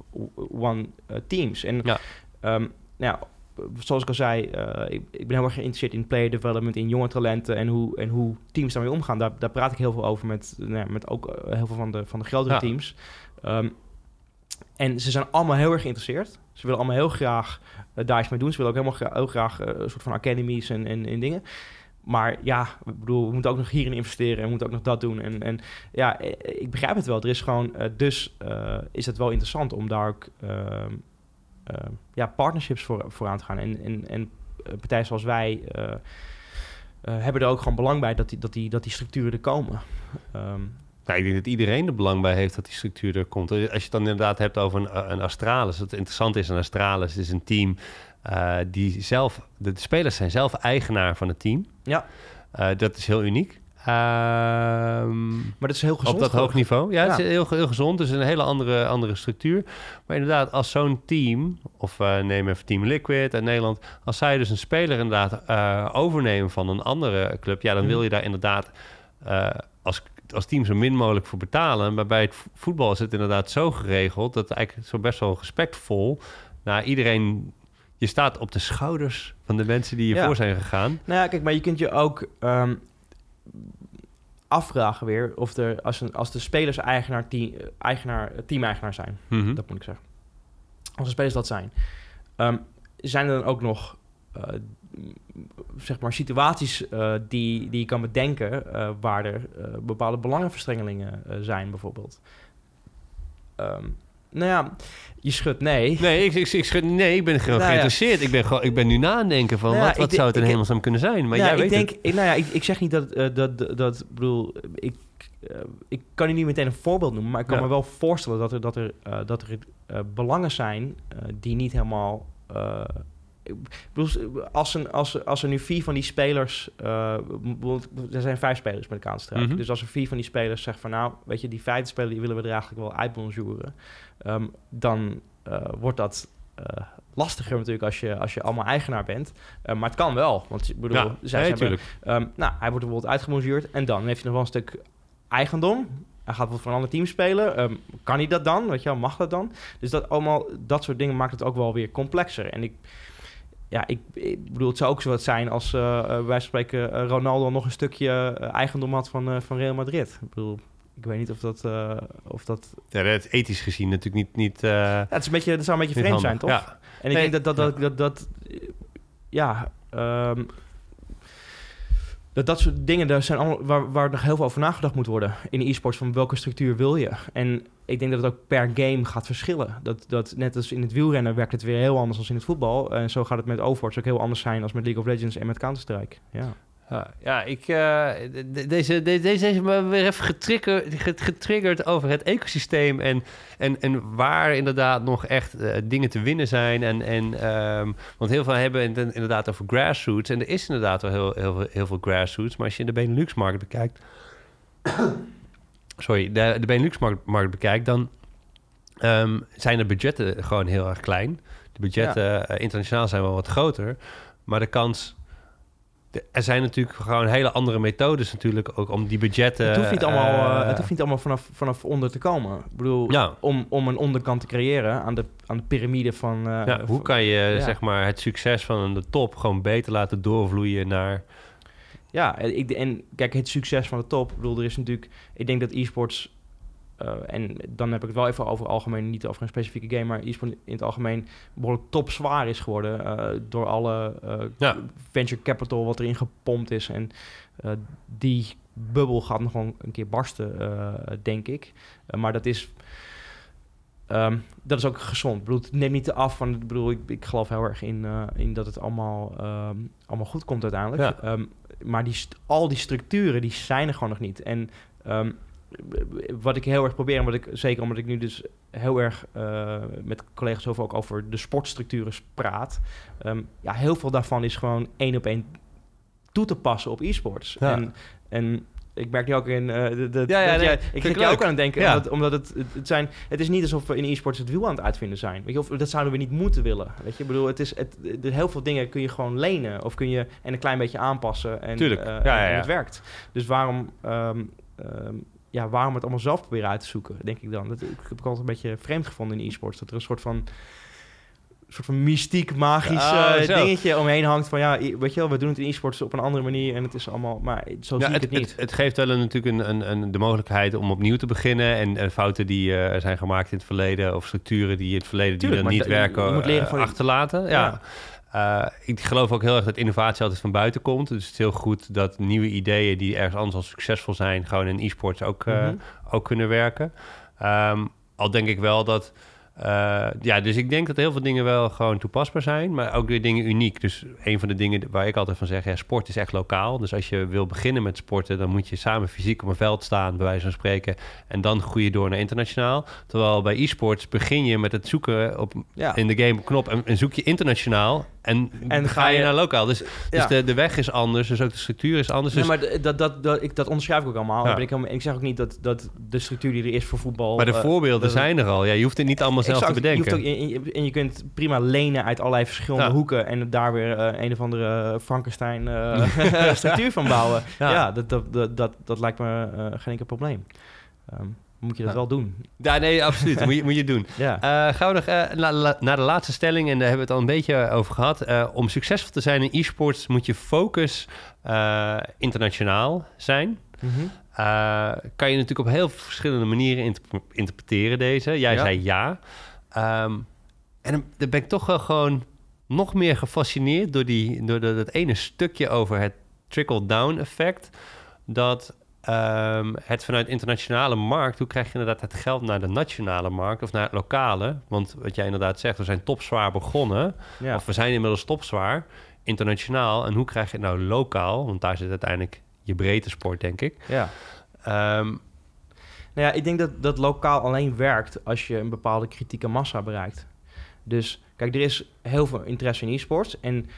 one uh, teams. En ja. Um, nou, zoals ik al zei, uh, ik, ik, ben heel erg geïnteresseerd in player development, in jonge talenten en hoe, en hoe teams daarmee omgaan. Daar, daar praat ik heel veel over met, nou, met ook uh, heel veel van de, van de grotere ja. teams. Um, en ze zijn allemaal heel erg geïnteresseerd. Ze willen allemaal heel graag uh, daar iets mee doen. Ze willen ook helemaal gra heel graag een soort van academies en, en, en dingen. Maar ja, ik bedoel, we moeten ook nog hierin investeren en we moeten ook nog dat doen. En, en ja, ik begrijp het wel. Er is gewoon, dus is het wel interessant om daar ook ehm, ja, partnerships voor, voor aan te gaan. En, en, en eh, partijen zoals wij uh, hebben er ook gewoon belang bij dat die, dat die, dat die structuren er komen. Um, nou, ik denk dat iedereen er belang bij heeft dat die structuur er komt. Als je het dan inderdaad hebt over een, een Astralis. Wat interessant is, een Astralis is een team uh, die zelf... De, de, spelers zijn zelf eigenaar van het team. Ja. Uh, dat is heel uniek. Um, maar dat is heel gezond. Op dat hoog niveau. Ja, het is heel, heel gezond. Het is een hele andere, andere structuur. Maar inderdaad, als zo'n team, of uh, neem even Team Liquid uit Nederland, als zij dus een speler inderdaad uh, overnemen van een andere club, ja, dan mm. wil je daar inderdaad uh, als, als team zo min mogelijk voor betalen. Maar bij het voetbal is het inderdaad zo geregeld dat eigenlijk zo best wel respectvol naar iedereen je staat op de schouders van de mensen die hiervoor ja. zijn gegaan. Nou ja, kijk, maar je kunt je ook um, afvragen weer of er, als, een, als de spelers eigenaar, team, eigenaar, team-eigenaar zijn, Mhm. dat moet ik zeggen. Als de spelers dat zijn, ehm, zijn er dan ook nog eh, zeg maar situaties eh, die, die je kan bedenken eh, waar er eh, bepaalde belangenverstrengelingen eh, zijn, bijvoorbeeld? Ehm, nou ja, je schudt nee. Nee, ik, ik, ik, schud- nee, ik ben gewoon Nou ja. geïnteresseerd. Ik ben, gewoon, ik ben nu na aan denken van Nou ja, wat, wat zou het in denk- hemelsnaam kunnen zijn. Maar Ja, jij ik weet denk, het. ik, nou ja, ik, ik zeg niet dat, eh, dat, dat, bedoel, ik, eh, ik kan u niet meteen een voorbeeld noemen, maar ik kan me wel voorstellen dat er, dat er, eh, dat er belangen zijn die niet helemaal. bedoel, als, een, als, als er nu vier van die spelers, er zijn vijf spelers met elkaar aan. Mhm. Dus als er vier van die spelers zeggen van nou, weet je, die vijfde speler die willen we er eigenlijk wel uitbonjouren, ehm, dan eh, wordt dat eh, lastiger natuurlijk als je, als je allemaal eigenaar bent. Eh, maar het kan wel, want ik bedoel, Ja, zij nee. Ehm, nou, hij wordt bijvoorbeeld uitgebonjourd en dan heeft hij nog wel een stuk eigendom. Hij gaat bijvoorbeeld voor een ander team spelen. Ehm, kan hij dat dan? Weet je wel, mag dat dan? Dus dat allemaal, dat soort dingen maakt het ook wel weer complexer. En ik, ja, ik, ik bedoel, het zou ook zo wat zijn als uh, van spreken Ronaldo nog een stukje eigendom had van, van Real Madrid. Ik bedoel, ik weet niet of dat, eh, of dat. Ja, dat is ethisch gezien natuurlijk niet... niet Ja, het is een beetje, dat zou een beetje vreemd zijn, toch? Ja. En ik Nee, denk dat dat, dat, dat, dat, ja, ehm, dat dat soort dingen, daar zijn allemaal, waar, waar nog heel veel over nagedacht moet worden in e-sports, van welke structuur wil je? En ik denk dat het ook per game gaat verschillen. Dat, dat net als in het wielrennen werkt het weer heel anders dan in het voetbal. En zo gaat het met Overwatch ook heel anders zijn als met League of Legends en met Counter-Strike. Ja. Ja, ja, ik, de- deze, de- deze heeft me weer even getriggerd, get- getriggerd over het ecosysteem en, en, en waar inderdaad nog echt eh, dingen te winnen zijn. En, en, ehm, want heel veel hebben het inderdaad over grassroots en er is inderdaad wel heel, heel, veel- heel veel grassroots. Maar als je de Benelux-markt bekijkt, [coughs] sorry, de, de Benelux-markt markt bekijkt, dan ehm, zijn de budgetten gewoon heel erg klein. De budgetten eh, internationaal zijn wel wat groter, maar de kans er zijn natuurlijk gewoon hele andere methodes natuurlijk ook om die budgetten... het hoeft niet allemaal, eh, eh, het hoeft niet allemaal vanaf, vanaf onder te komen. Ik bedoel, Ja. om, om een onderkant te creëren aan de, aan de piramide van... eh, ja, hoe kan je ja. zeg maar het succes van de top gewoon beter laten doorvloeien naar... Ja, en ik, en kijk, het succes van de top. Ik bedoel, er is natuurlijk... Ik denk dat e-sports... eh, en dan heb ik het wel even over algemeen, niet over een specifieke game, maar e-sport in het algemeen behoorlijk topzwaar is geworden eh, door alle eh, Ja. venture capital wat erin gepompt is. En die bubbel gaat nog wel een keer barsten, denk ik. Maar dat is, ehm, dat is ook gezond. Ik bedoel, het neemt niet af van, ik bedoel, ik, ik geloof heel erg in, in dat het allemaal, ehm, allemaal goed komt uiteindelijk. Ja. Ehm, maar die, al die structuren, die zijn er gewoon nog niet. En ehm, wat ik heel erg probeer, en wat ik, zeker omdat ik nu dus heel erg eh, met collega's over ook over de sportstructuren praat. ehm, ja, heel veel daarvan is gewoon één op één toe te passen op e-sports. Ja. En, en ik merk nu ook in... eh de, de, Ja, ja, dat nee, jij- ik zit ook aan het denken, Ja. omdat, omdat het, het, zijn... Het is niet alsof we in e-sports het wiel aan het uitvinden zijn. Weet je, of dat zouden we niet moeten willen. Weet je, ik bedoel, het is... Het, de, heel veel dingen kun je gewoon lenen. Of kun je en een klein beetje aanpassen. En, Tuurlijk. eh, en- en het werkt. Dus waarom... ehm, ehm, ja, waarom het allemaal zelf proberen uit te zoeken, denk ik dan. Dat ik heb ik altijd een beetje vreemd gevonden in e-sports. Dat er een soort van, soort van mystiek, magisch Oh, dingetje omheen hangt. Van ja, weet je wel, we doen het in e-sports op een andere manier. En het is allemaal, maar zo Ja, zie ik het, het niet. het, het geeft wel een, natuurlijk een, een, een, de mogelijkheid om opnieuw te beginnen. En, en fouten die eh, zijn gemaakt in het verleden, of structuren die in het verleden Tuurlijk, die dan niet je werken, moet leren eh, van achterlaten. Ja. Eh, ik geloof ook heel erg dat innovatie altijd van buiten komt. Dus het is heel goed dat nieuwe ideeën die ergens anders al succesvol zijn, gewoon in e-sports ook, eh, Mhm. ook kunnen werken. Ehm, al denk ik wel dat. eh, ja, dus ik denk dat heel veel dingen wel gewoon toepasbaar zijn, maar ook weer dingen uniek. Dus een van de dingen waar ik altijd van zeg, ja, sport is echt lokaal. Dus als je wil beginnen met sporten, dan moet je samen fysiek op een veld staan, bij wijze van spreken, en dan groei je door naar internationaal. Terwijl bij e-sports begin je met het zoeken op, Ja. in de game knop en, en zoek je internationaal en, En ga je naar lokaal. Dus, Ja. dus de, de weg is anders, dus ook de structuur is anders. Nee, Dus, maar dat, dat, dat, ik, dat onderschrijf ik ook allemaal. Ja. Ik, ik zeg ook niet dat, dat de structuur die er is voor voetbal... maar de eh, voorbeelden dat- zijn er al. Ja, je hoeft het niet allemaal zelf te bedenken. Je hoeft ook, en, je- en je kunt prima lenen uit allerlei verschillende Ja. hoeken en daar weer eh, een of andere Frankenstein eh, [laughs] [laughs] structuur van bouwen. Ja. Dat, dat, dat, dat, lijkt me geen enkel probleem. Ehm, moet je dat Ja. wel doen. Ja, nee, absoluut. moet, je, moet je doen. [laughs] Ja. Eh, gaan we nog eh, la- naar de laatste stelling, en daar hebben we het al een beetje over gehad. Eh, om succesvol te zijn in e-sports moet je focus eh, internationaal zijn. Mhm. kan je natuurlijk op heel verschillende manieren interpreteren deze. Jij zei ja. Um, en dan ben ik toch wel gewoon nog meer gefascineerd door, die, door dat ene stukje over het trickle-down effect. Dat um, het vanuit internationale markt, hoe krijg je inderdaad het geld naar de nationale markt of naar het lokale? Want wat jij inderdaad zegt, we zijn topzwaar begonnen. Of we zijn inmiddels topzwaar, internationaal. En hoe krijg je het nou lokaal? Want daar zit uiteindelijk je breedte sport, denk ik. Ja. Um, nou ja, ik denk dat dat lokaal alleen werkt als je een bepaalde kritieke massa bereikt. Dus kijk, er is heel veel interesse in e-sports. En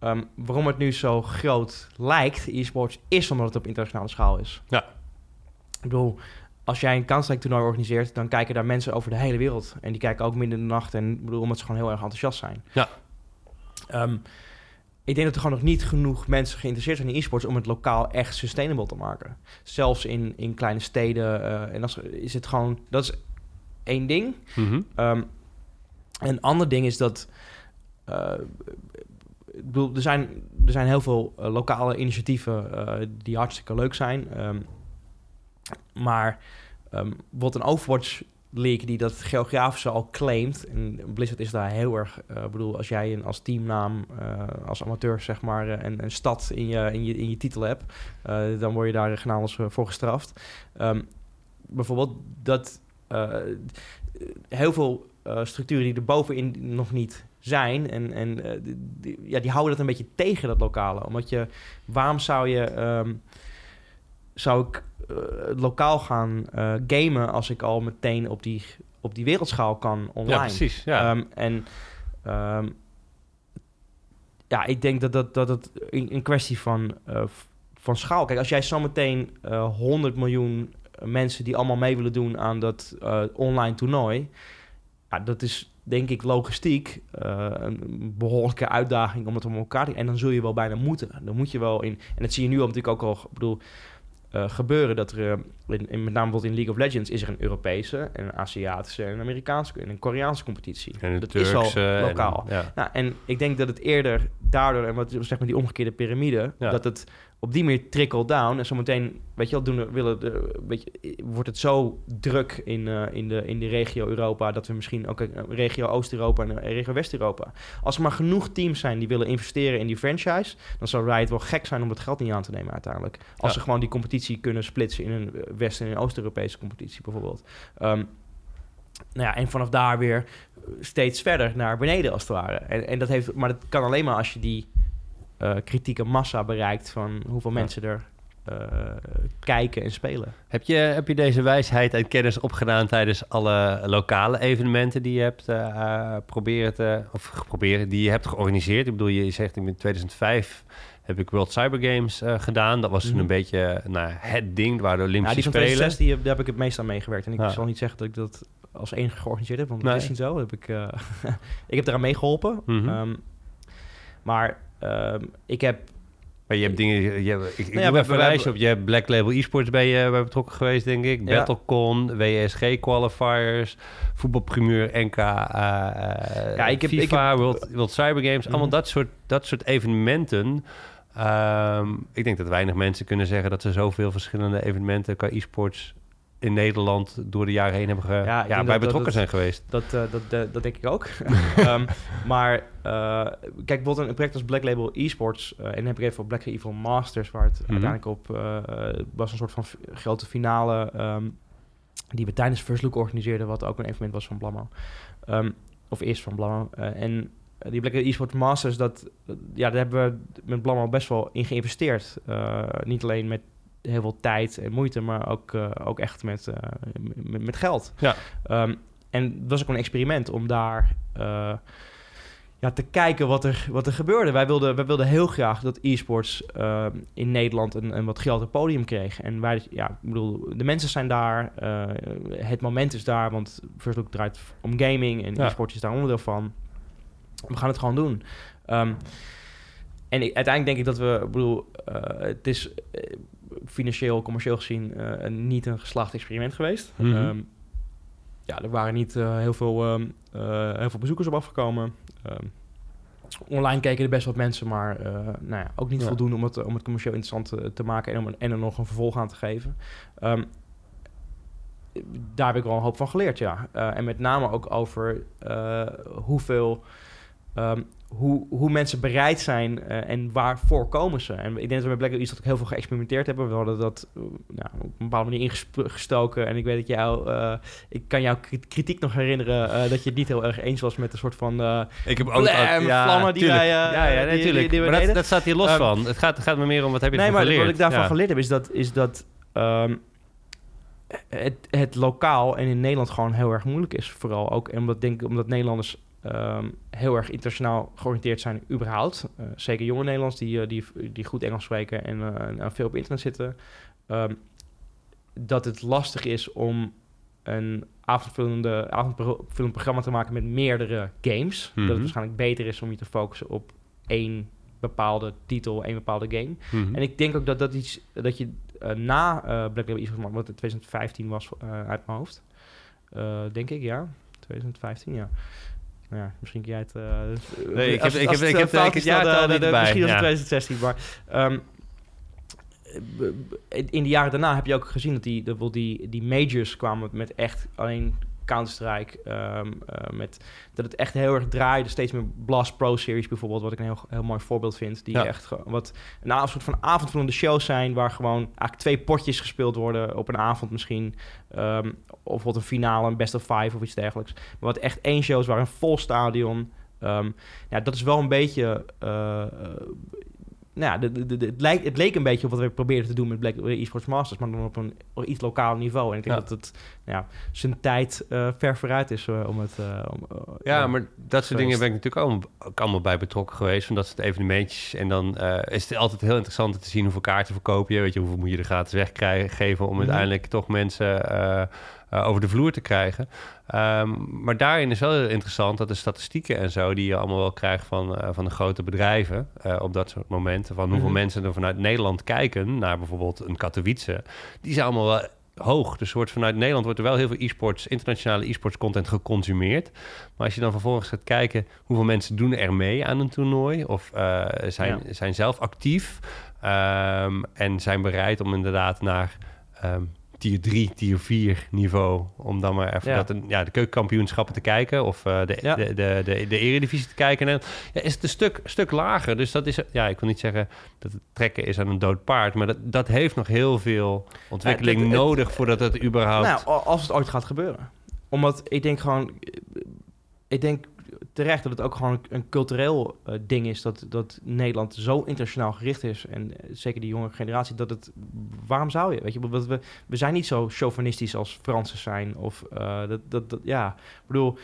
um, waarom het nu zo groot lijkt, e-sports, is omdat het op internationale schaal is. Ja. Ik bedoel, als jij een Counter-Strike toernooi organiseert, dan kijken daar mensen over de hele wereld. En die kijken ook midden in de nacht. En bedoel, omdat ze gewoon heel erg enthousiast zijn. Ja. Um, ik denk dat er gewoon nog niet genoeg mensen geïnteresseerd zijn in e-sports om het lokaal echt sustainable te maken. Zelfs in, in kleine steden. Uh, en dan is het gewoon. Dat is één ding. Mm een ander ding is dat. Uh, ik bedoel, er zijn, er zijn heel veel uh, lokale initiatieven uh, die hartstikke leuk zijn. Um, maar um, wat een Overwatch League die dat geografische al claimt. En Blizzard is daar heel erg... Uh, bedoel, als jij een, als teamnaam, als amateur zeg maar... een, een stad in je, in, je, in je titel hebt... dan word je daar genaamd voor gestraft. Um, bijvoorbeeld dat... heel veel structuren die er bovenin nog niet zijn. En, en uh, die, ja, die houden dat een beetje tegen, dat lokale. Omdat je, waarom zou je, um, zou ik uh, lokaal gaan gamen als ik al meteen op die, op die wereldschaal kan online? Ja, precies. Ja. Um, en um, ja, ik denk dat, dat, dat het een kwestie van, van schaal. Kijk, als jij zometeen 100 miljoen mensen die allemaal mee willen doen aan dat online toernooi ja, dat is denk ik logistiek uh, een behoorlijke uitdaging om het om elkaar te... En dan zul je wel bijna moeten. Dan moet je wel in... En dat zie je nu al natuurlijk ook al... Ik bedoel, uh, gebeuren dat er, uh, in, in, met name bijvoorbeeld in League of Legends, is er een Europese, een Aziatische en een Amerikaanse en een Koreaanse competitie. En dat Turkse, is al lokaal. En, ja. nou, en ik denk dat het eerder daardoor, en wat zeg maar die omgekeerde piramide, ja. dat het op die manier trickle down. En zometeen, weet je wel, doen, willen de, weet je, wordt het zo druk in, uh, in, de, in de regio Europa dat we misschien ook een regio Oost-Europa en een regio West-Europa. Als er maar genoeg teams zijn die willen investeren in die franchise, dan zou Riot wel gek zijn om het geld niet aan te nemen uiteindelijk. Als ja. ze gewoon die competitie kunnen splitsen in een West- en een Oost-Europese competitie bijvoorbeeld. Um, nou ja, en vanaf daar weer steeds verder naar beneden als het ware. En, en dat heeft, maar dat kan alleen maar als je die uh, kritieke massa bereikt van hoeveel mensen er uh, kijken en spelen. Heb je, heb je deze wijsheid en kennis opgedaan tijdens alle lokale evenementen die je hebt uh, proberen te, of geprobeerd, die je hebt georganiseerd? Ik bedoel, je zegt in 2005 heb ik World Cyber Games uh, gedaan. Dat was toen mm. een beetje nou, het ding waar de Olympische ja, die van Spelen... die, daar heb ik het meest aan meegewerkt. En ik ja. zal niet zeggen dat ik dat als enige georganiseerd heb, want dat is niet zo. Heb ik, [laughs] ik heb eraan meegeholpen. Mm -hmm. um, maar um, ik heb... Maar je hebt dingen... Je hebt, ik nou ja, doe even op. Je hebt Black Label Esports bij je bij betrokken geweest, denk ik. Ja. Battlecon, WSG qualifiers, voetbalprimeur, NK, uh, ja, ik heb, FIFA, ik heb, World, World Cyber Games. Mm. Allemaal dat soort, dat soort evenementen. Um, ik denk dat weinig mensen kunnen zeggen dat ze zoveel verschillende evenementen qua e-sports in Nederland door de jaren heen hebben ge, ja, ja bij betrokken dat, zijn geweest. Dat, uh, dat, uh, dat denk ik ook. um, [laughs] maar uh, kijk, bijvoorbeeld een project als Black Label Esports... en dan heb ik even op Black Evil Masters... waar het mm -hmm. uiteindelijk op was een soort van grote finale... Um, die we tijdens First Look organiseerden... wat ook een evenement was van Blammo. Um, of is van Blammo. en die Black Label Esports Masters... Dat, ja, daar hebben we met Blammo best wel in geïnvesteerd. niet alleen met heel veel tijd en moeite, maar ook, uh, ook echt met, uh, met, met, geld. Ja. Um, en dat was ook een experiment om daar uh, ja, te kijken wat er, wat er gebeurde. Wij wilden, wij wilden heel graag dat e-sports in Nederland een, een wat groter podium kreeg. En wij, ja, ik bedoel, de mensen zijn daar, het moment is daar, want First Look draait om gaming en ja. e-sports is daar onderdeel van. We gaan het gewoon doen. Um, en ik, uiteindelijk denk ik dat we, ik bedoel, het is financieel, commercieel gezien uh, niet een geslaagd experiment geweest. Mm -hmm. um, ja, er waren niet uh, heel, veel, um, uh, heel veel bezoekers op afgekomen. Um, online keken er best wat mensen, maar nou ja, ook niet voldoende om het, om het commercieel interessant te, te maken en, om, en er nog een vervolg aan te geven. Daar heb ik wel een hoop van geleerd, ja. en met name ook over hoeveel um, hoe, hoe mensen bereid zijn uh, en waarvoor komen ze. En ik denk dat we met Black iets dat ik heel veel geëxperimenteerd hebben. We hadden dat uh, nou, op een bepaalde manier ingestoken. En ik weet dat jou, uh, ik kan jouw kritiek nog herinneren dat je het niet heel erg eens was met een soort van. ik heb ook blam, ja, vlammen die wij. ja, ja, natuurlijk. Die, maar dat, dat, staat hier los um, van. Het gaat, gaat me meer om wat heb je nee, maar geleerd. Wat ik daarvan ja. geleerd heb is dat. Is dat um, het, het lokaal en in Nederland gewoon heel erg moeilijk is. Vooral ook omdat, denk, omdat Nederlanders um, heel erg internationaal georiënteerd zijn überhaupt. Uh, zeker jonge Nederlands die, uh, die, die goed Engels spreken en uh, veel op internet zitten. Um, dat het lastig is om een avondvullende, avondvullend programma te maken met meerdere games. Mm -hmm. Dat het waarschijnlijk beter is om je te focussen op één bepaalde titel, één bepaalde game. Mm -hmm. En ik denk ook dat dat iets dat je na Black Label Esports, wat 2015 was uit mijn hoofd, denk ik, ja. 2015, ja. Ja, misschien kun jij het... Uh, nee, ik heb, ik heb, ik heb, ik heb niet bij. Misschien was het 2016, maar... Um, in de jaren daarna heb je ook gezien dat die, de, die, die majors kwamen met echt alleen Counter-Strike. Um, uh, met, dat het echt heel erg draaide. Steeds meer Blast Pro Series bijvoorbeeld, wat ik een heel, heel mooi voorbeeld vind. Die ja. echt wat een soort van avondvullende shows zijn, waar gewoon eigenlijk twee potjes gespeeld worden op een avond misschien. Um, of wat een finale, een best of five of iets dergelijks. Maar wat echt één show is waar een vol stadion. Um, ja, dat is wel een beetje uh, nou ja, de, de, de, het, lijkt, het leek een beetje op wat we probeerden te doen met Black Esports Masters, maar dan op een iets lokaal niveau. En ik denk dat het ja, zijn tijd uh, ver vooruit is uh, om het. Uh, om, ja, maar dat soort dingen ben ik natuurlijk ook allemaal bij betrokken geweest. Van dat soort evenementjes. En dan is het altijd heel interessant om te zien hoeveel kaarten verkoop je. Weet je, hoeveel moet je er gratis weggeven om mm uiteindelijk toch mensen uh, over de vloer te krijgen. Um, maar daarin is wel heel interessant dat de statistieken en zo, die je allemaal wel krijgt van, uh, van de grote bedrijven uh, op dat soort momenten, van hoeveel mm -hmm. mensen er vanuit Nederland kijken naar bijvoorbeeld een Katowice, die zijn allemaal wel hoog. Dus wordt vanuit Nederland wordt er wel heel veel e-sports, internationale e-sports content geconsumeerd. Maar als je dan vervolgens gaat kijken hoeveel mensen doen er mee aan een toernooi of uh, zijn, ja. zijn zelf actief um, en zijn bereid om inderdaad naar um, tier 3, tier 4 niveau. Om dan maar even ja. Dat ja, de keukenkampioenschappen te kijken. Of uh, de, ja. de, de, de, de, eredivisie te kijken. En ja, is het een stuk, stuk lager. Dus dat is, ja, ik wil niet zeggen dat het trekken is aan een dood paard. Maar dat, dat heeft nog heel veel ontwikkeling het, nodig het, voordat het überhaupt... Nou, als het ooit gaat gebeuren. Omdat ik denk gewoon... Ik denk terecht dat het ook gewoon een cultureel uh, ding is dat, dat Nederland zo internationaal gericht is. En uh, zeker die jonge generatie, dat het. Waarom zou je? Weet je, we, we zijn niet zo chauvinistisch als Fransen zijn. Of uh, dat, dat, dat, ja, ik bedoel.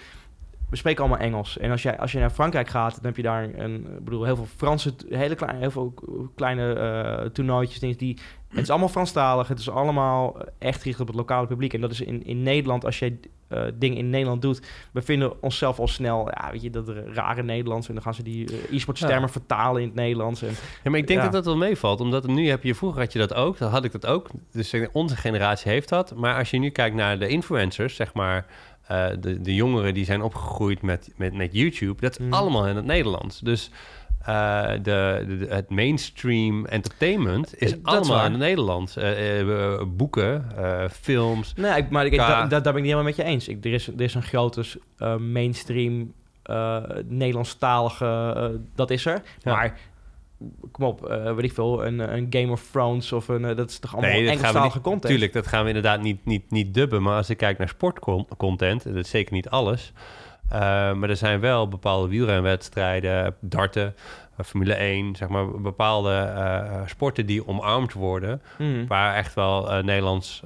We spreken allemaal Engels. En als, jij, als je naar Frankrijk gaat, dan heb je daar een, bedoel, heel veel Franse, hele kleine, heel veel kleine toernooitjes, dingen die. Het is allemaal Franstalig. Het is allemaal echt gericht op het lokale publiek. En dat is in, in Nederland, als jij uh, dingen in Nederland doet. We vinden onszelf al snel, ja, weet je, dat rare Nederlands. En dan gaan ze die uh, e-sports termen ja. vertalen in het Nederlands. En, ja, maar ik denk ja. dat dat wel meevalt. Omdat nu heb je, vroeger had je dat ook. Dan had ik dat ook. Dus onze generatie heeft dat. Maar als je nu kijkt naar de influencers, zeg maar... Uh, de, de jongeren die zijn opgegroeid met, met, met YouTube, dat is mm. allemaal in het Nederlands. Dus uh, de, de, het mainstream entertainment is dat allemaal in Nederland. Uh, uh, boeken, films. Nee, ik, maar ik, da, da, daar ben ik niet helemaal met je eens. Ik, er, is, er is een grote mainstream Nederlandstalige, dat is er. Ja. Maar kom op, uh, weet ik veel, een, een Game of Thrones of een, uh, dat is toch allemaal nee, Engelstalige content? Tuurlijk, dat gaan we inderdaad niet, niet, niet dubben. Maar als ik kijk naar sportcontent, dat is zeker niet alles... Uh, maar er zijn wel bepaalde wielrenwedstrijden, darten, uh, Formule 1, zeg maar bepaalde uh, sporten die omarmd worden. Mm. Waar echt wel Nederlands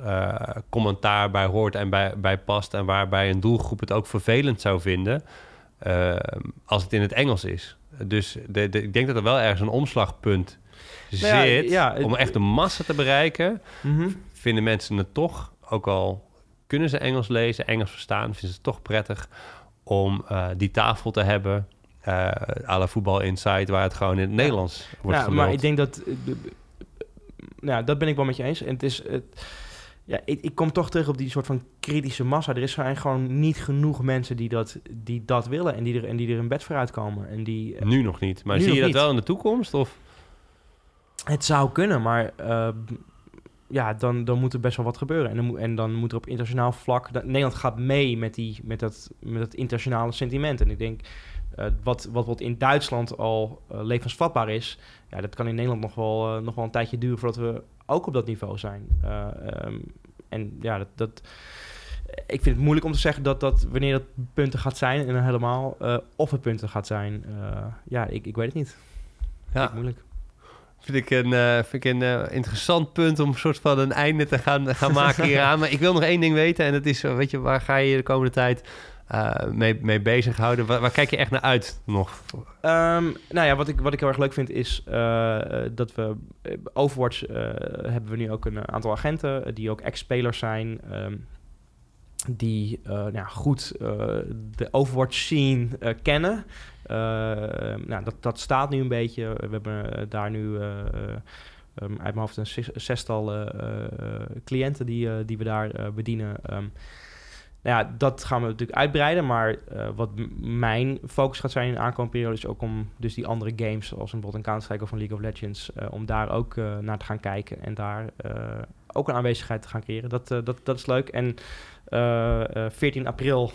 commentaar bij hoort en bij, bij past. En waarbij een doelgroep het ook vervelend zou vinden als het in het Engels is. Dus de, de, ik denk dat er wel ergens een omslagpunt nou zit ja, om echt de massa te bereiken. Mm -hmm. Vinden mensen het toch, ook al kunnen ze Engels lezen, Engels verstaan, vinden ze het toch prettig om uh, die tafel te hebben. Uh, à la Voetbal Insight, waar het gewoon in het ja. Nederlands wordt ja, Maar ik denk dat... Uh, nou, dat ben ik wel met je eens. En het is... Het, ja, ik, ik kom toch terug op die soort van kritische massa. Er is gewoon niet genoeg mensen die dat, die dat willen en die, er, en die er in bed voor uitkomen. En die, nu nog niet, maar zie je dat wel in de toekomst? Of? Het zou kunnen, maar uh, ja, dan, dan moet er best wel wat gebeuren. En dan, en dan moet er op internationaal vlak... Nederland gaat mee met, die, met, dat, met dat internationale sentiment. En ik denk, uh, wat, wat, wat in Duitsland al uh, levensvatbaar is... Ja, dat kan in Nederland nog wel, uh, nog wel een tijdje duren... voordat we ook op dat niveau zijn. Um, en ja, dat... dat ik vind het moeilijk om te zeggen dat, dat wanneer dat punten gaat zijn en dan helemaal of het punten gaat zijn. ja, ik, ik weet het niet. Ja. moeilijk. Vind ik een, uh, vind ik een uh, interessant punt om een soort van een einde te gaan, gaan maken hieraan. maar ik wil nog één ding weten. En dat is, weet je, waar ga je de komende tijd mee, mee bezighouden? Waar, waar, kijk je echt naar uit nog? Um, nou ja, wat ik, wat ik heel erg leuk vind is dat we... Overwatch hebben we nu ook een aantal agenten die ook ex-spelers zijn... Um, die nou, goed de Overwatch scene kennen. Uh, nou, dat, dat staat nu een beetje. We hebben eh, daar nu um, uit mijn hoofd een zestal cliënten die, die we daar bedienen. Um, nou ja, dat gaan we natuurlijk uitbreiden. Maar wat mijn focus gaat zijn in de aankomende periode... is ook om dus die andere games... zoals een bijvoorbeeld een Counter-Strike of League of Legends... Om daar ook naar te gaan kijken en daar ook een aanwezigheid te gaan creëren. Dat, dat, dat is leuk. En 14 april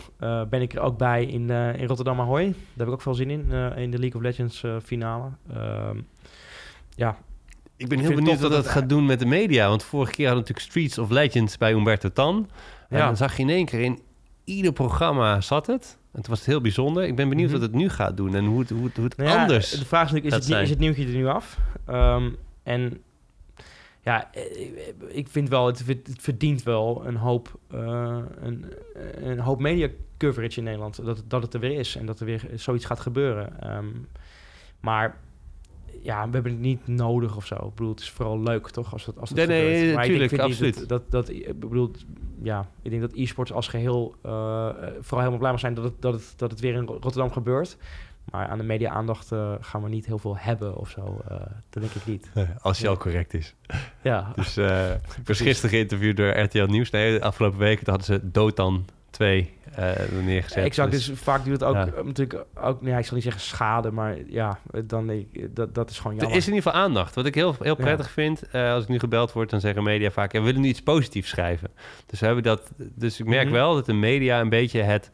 ben ik er ook bij in, in Rotterdam Ahoy. Daar heb ik ook veel zin in, in de League of Legends finale. Ehm, ja, ik ben heel benieuwd wat dat gaat doen met de media. Want vorige keer hadden we natuurlijk Streets of Legends bij Umberto Tan. En dan zag je in één keer in ieder programma zat het. En het was heel bijzonder. Ik ben benieuwd mm wat het nu gaat doen en hoe het, hoe het, hoe het nou anders De vraag is natuurlijk, is het, is het nieuwtje er nu af? Um, en ja, ik vind wel, het, verdient wel een hoop, uh, een, een hoop media coverage in Nederland. Dat, dat het er weer is en dat er weer zoiets gaat gebeuren. Um, maar ja, we hebben het niet nodig of zo. Ik bedoel, het is vooral leuk, toch? Als het, als het nee, nee, natuurlijk, absoluut. Dat, dat, dat, ik bedoel, ja, ik denk dat e-sports als geheel uh, vooral helemaal blij mag zijn dat het, dat, het, dat het weer in Rotterdam gebeurt. Maar aan de media-aandacht uh, gaan we niet heel veel hebben of zo. Uh, dat denk ik niet. [laughs] Als hij al correct is. Ja. [laughs] Dus uh, ik was gisteren geïnterviewd door RTL Nieuws. Nee, de afgelopen weken hadden ze Dotan 2 uh, neergezet. Exact, dus, dus vaak doet het ook ja. natuurlijk ook, nee, ik zal niet zeggen schade, maar ja, dan dat, dat is gewoon jammer. Er is in ieder geval aandacht. Wat ik heel, heel prettig ja. vind, als ik nu gebeld word, dan zeggen media vaak, we willen nu iets positiefs schrijven. Dus we hebben dat, dus ik merk mm -hmm. wel dat de media een beetje het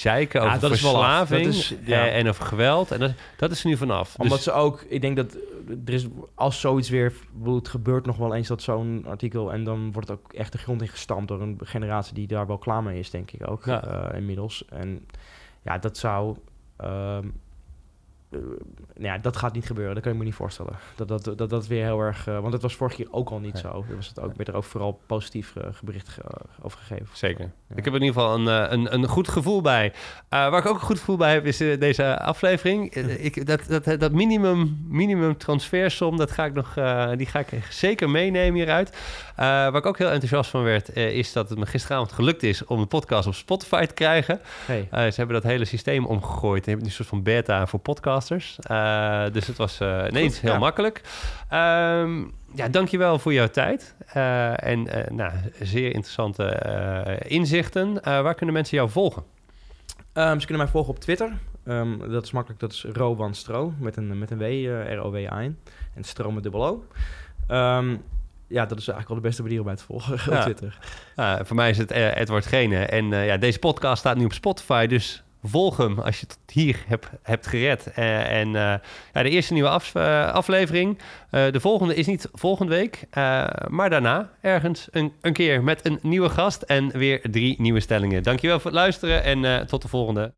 zeiken over ja, verslaving is, ja. en over geweld. En dat, dat is er nu vanaf. Omdat dus, ze ook, ik denk dat er is, als zoiets weer, het gebeurt nog wel eens dat zo'n artikel en dan wordt ook echt de grond ingestampt door een generatie die daar wel klaar mee is, denk ik ook ja. uh, inmiddels. En ja, dat zou um, uh, nou ja, dat gaat niet gebeuren. Dat kan je me niet voorstellen. Dat dat, dat, dat weer heel erg... Uh, want het was vorige keer ook al niet zo. Er was het ook, werd er ook vooral positief uh, bericht ge over gegeven. Zeker. Ja. Ik heb in ieder geval een, een, een goed gevoel bij. waar ik ook een goed gevoel bij heb, is deze aflevering. [laughs] ik, dat, dat, dat minimum, minimum transfersom, dat ga ik nog, die ga ik zeker meenemen hieruit. Waar ik ook heel enthousiast van werd, is dat het me gisteravond gelukt is om een podcast op Spotify te krijgen. Hey. ze hebben dat hele systeem omgegooid. Ze hebben een soort van beta voor podcast uh, dus het was uh, ineens heel ja. makkelijk. Um, ja, dankjewel voor jouw tijd. Uh, en nou, zeer interessante inzichten. waar kunnen mensen jou volgen? Um, ze kunnen mij volgen op Twitter. Um, dat is makkelijk, dat is Rowan Stro met een, met een W, R-O-W-A-N. En Stro met dubbel O. ja, dat is eigenlijk wel de beste manier om mij te volgen [laughs] ja. op Twitter. voor mij is het Edward Gene. En ja, deze podcast staat nu op Spotify, dus volg hem als je tot hier hebt, hebt gered. Uh, en ja, de eerste nieuwe af, aflevering. de volgende is niet volgende week, maar daarna ergens een, een keer met een nieuwe gast en weer drie nieuwe stellingen. Dankjewel voor het luisteren en tot de volgende.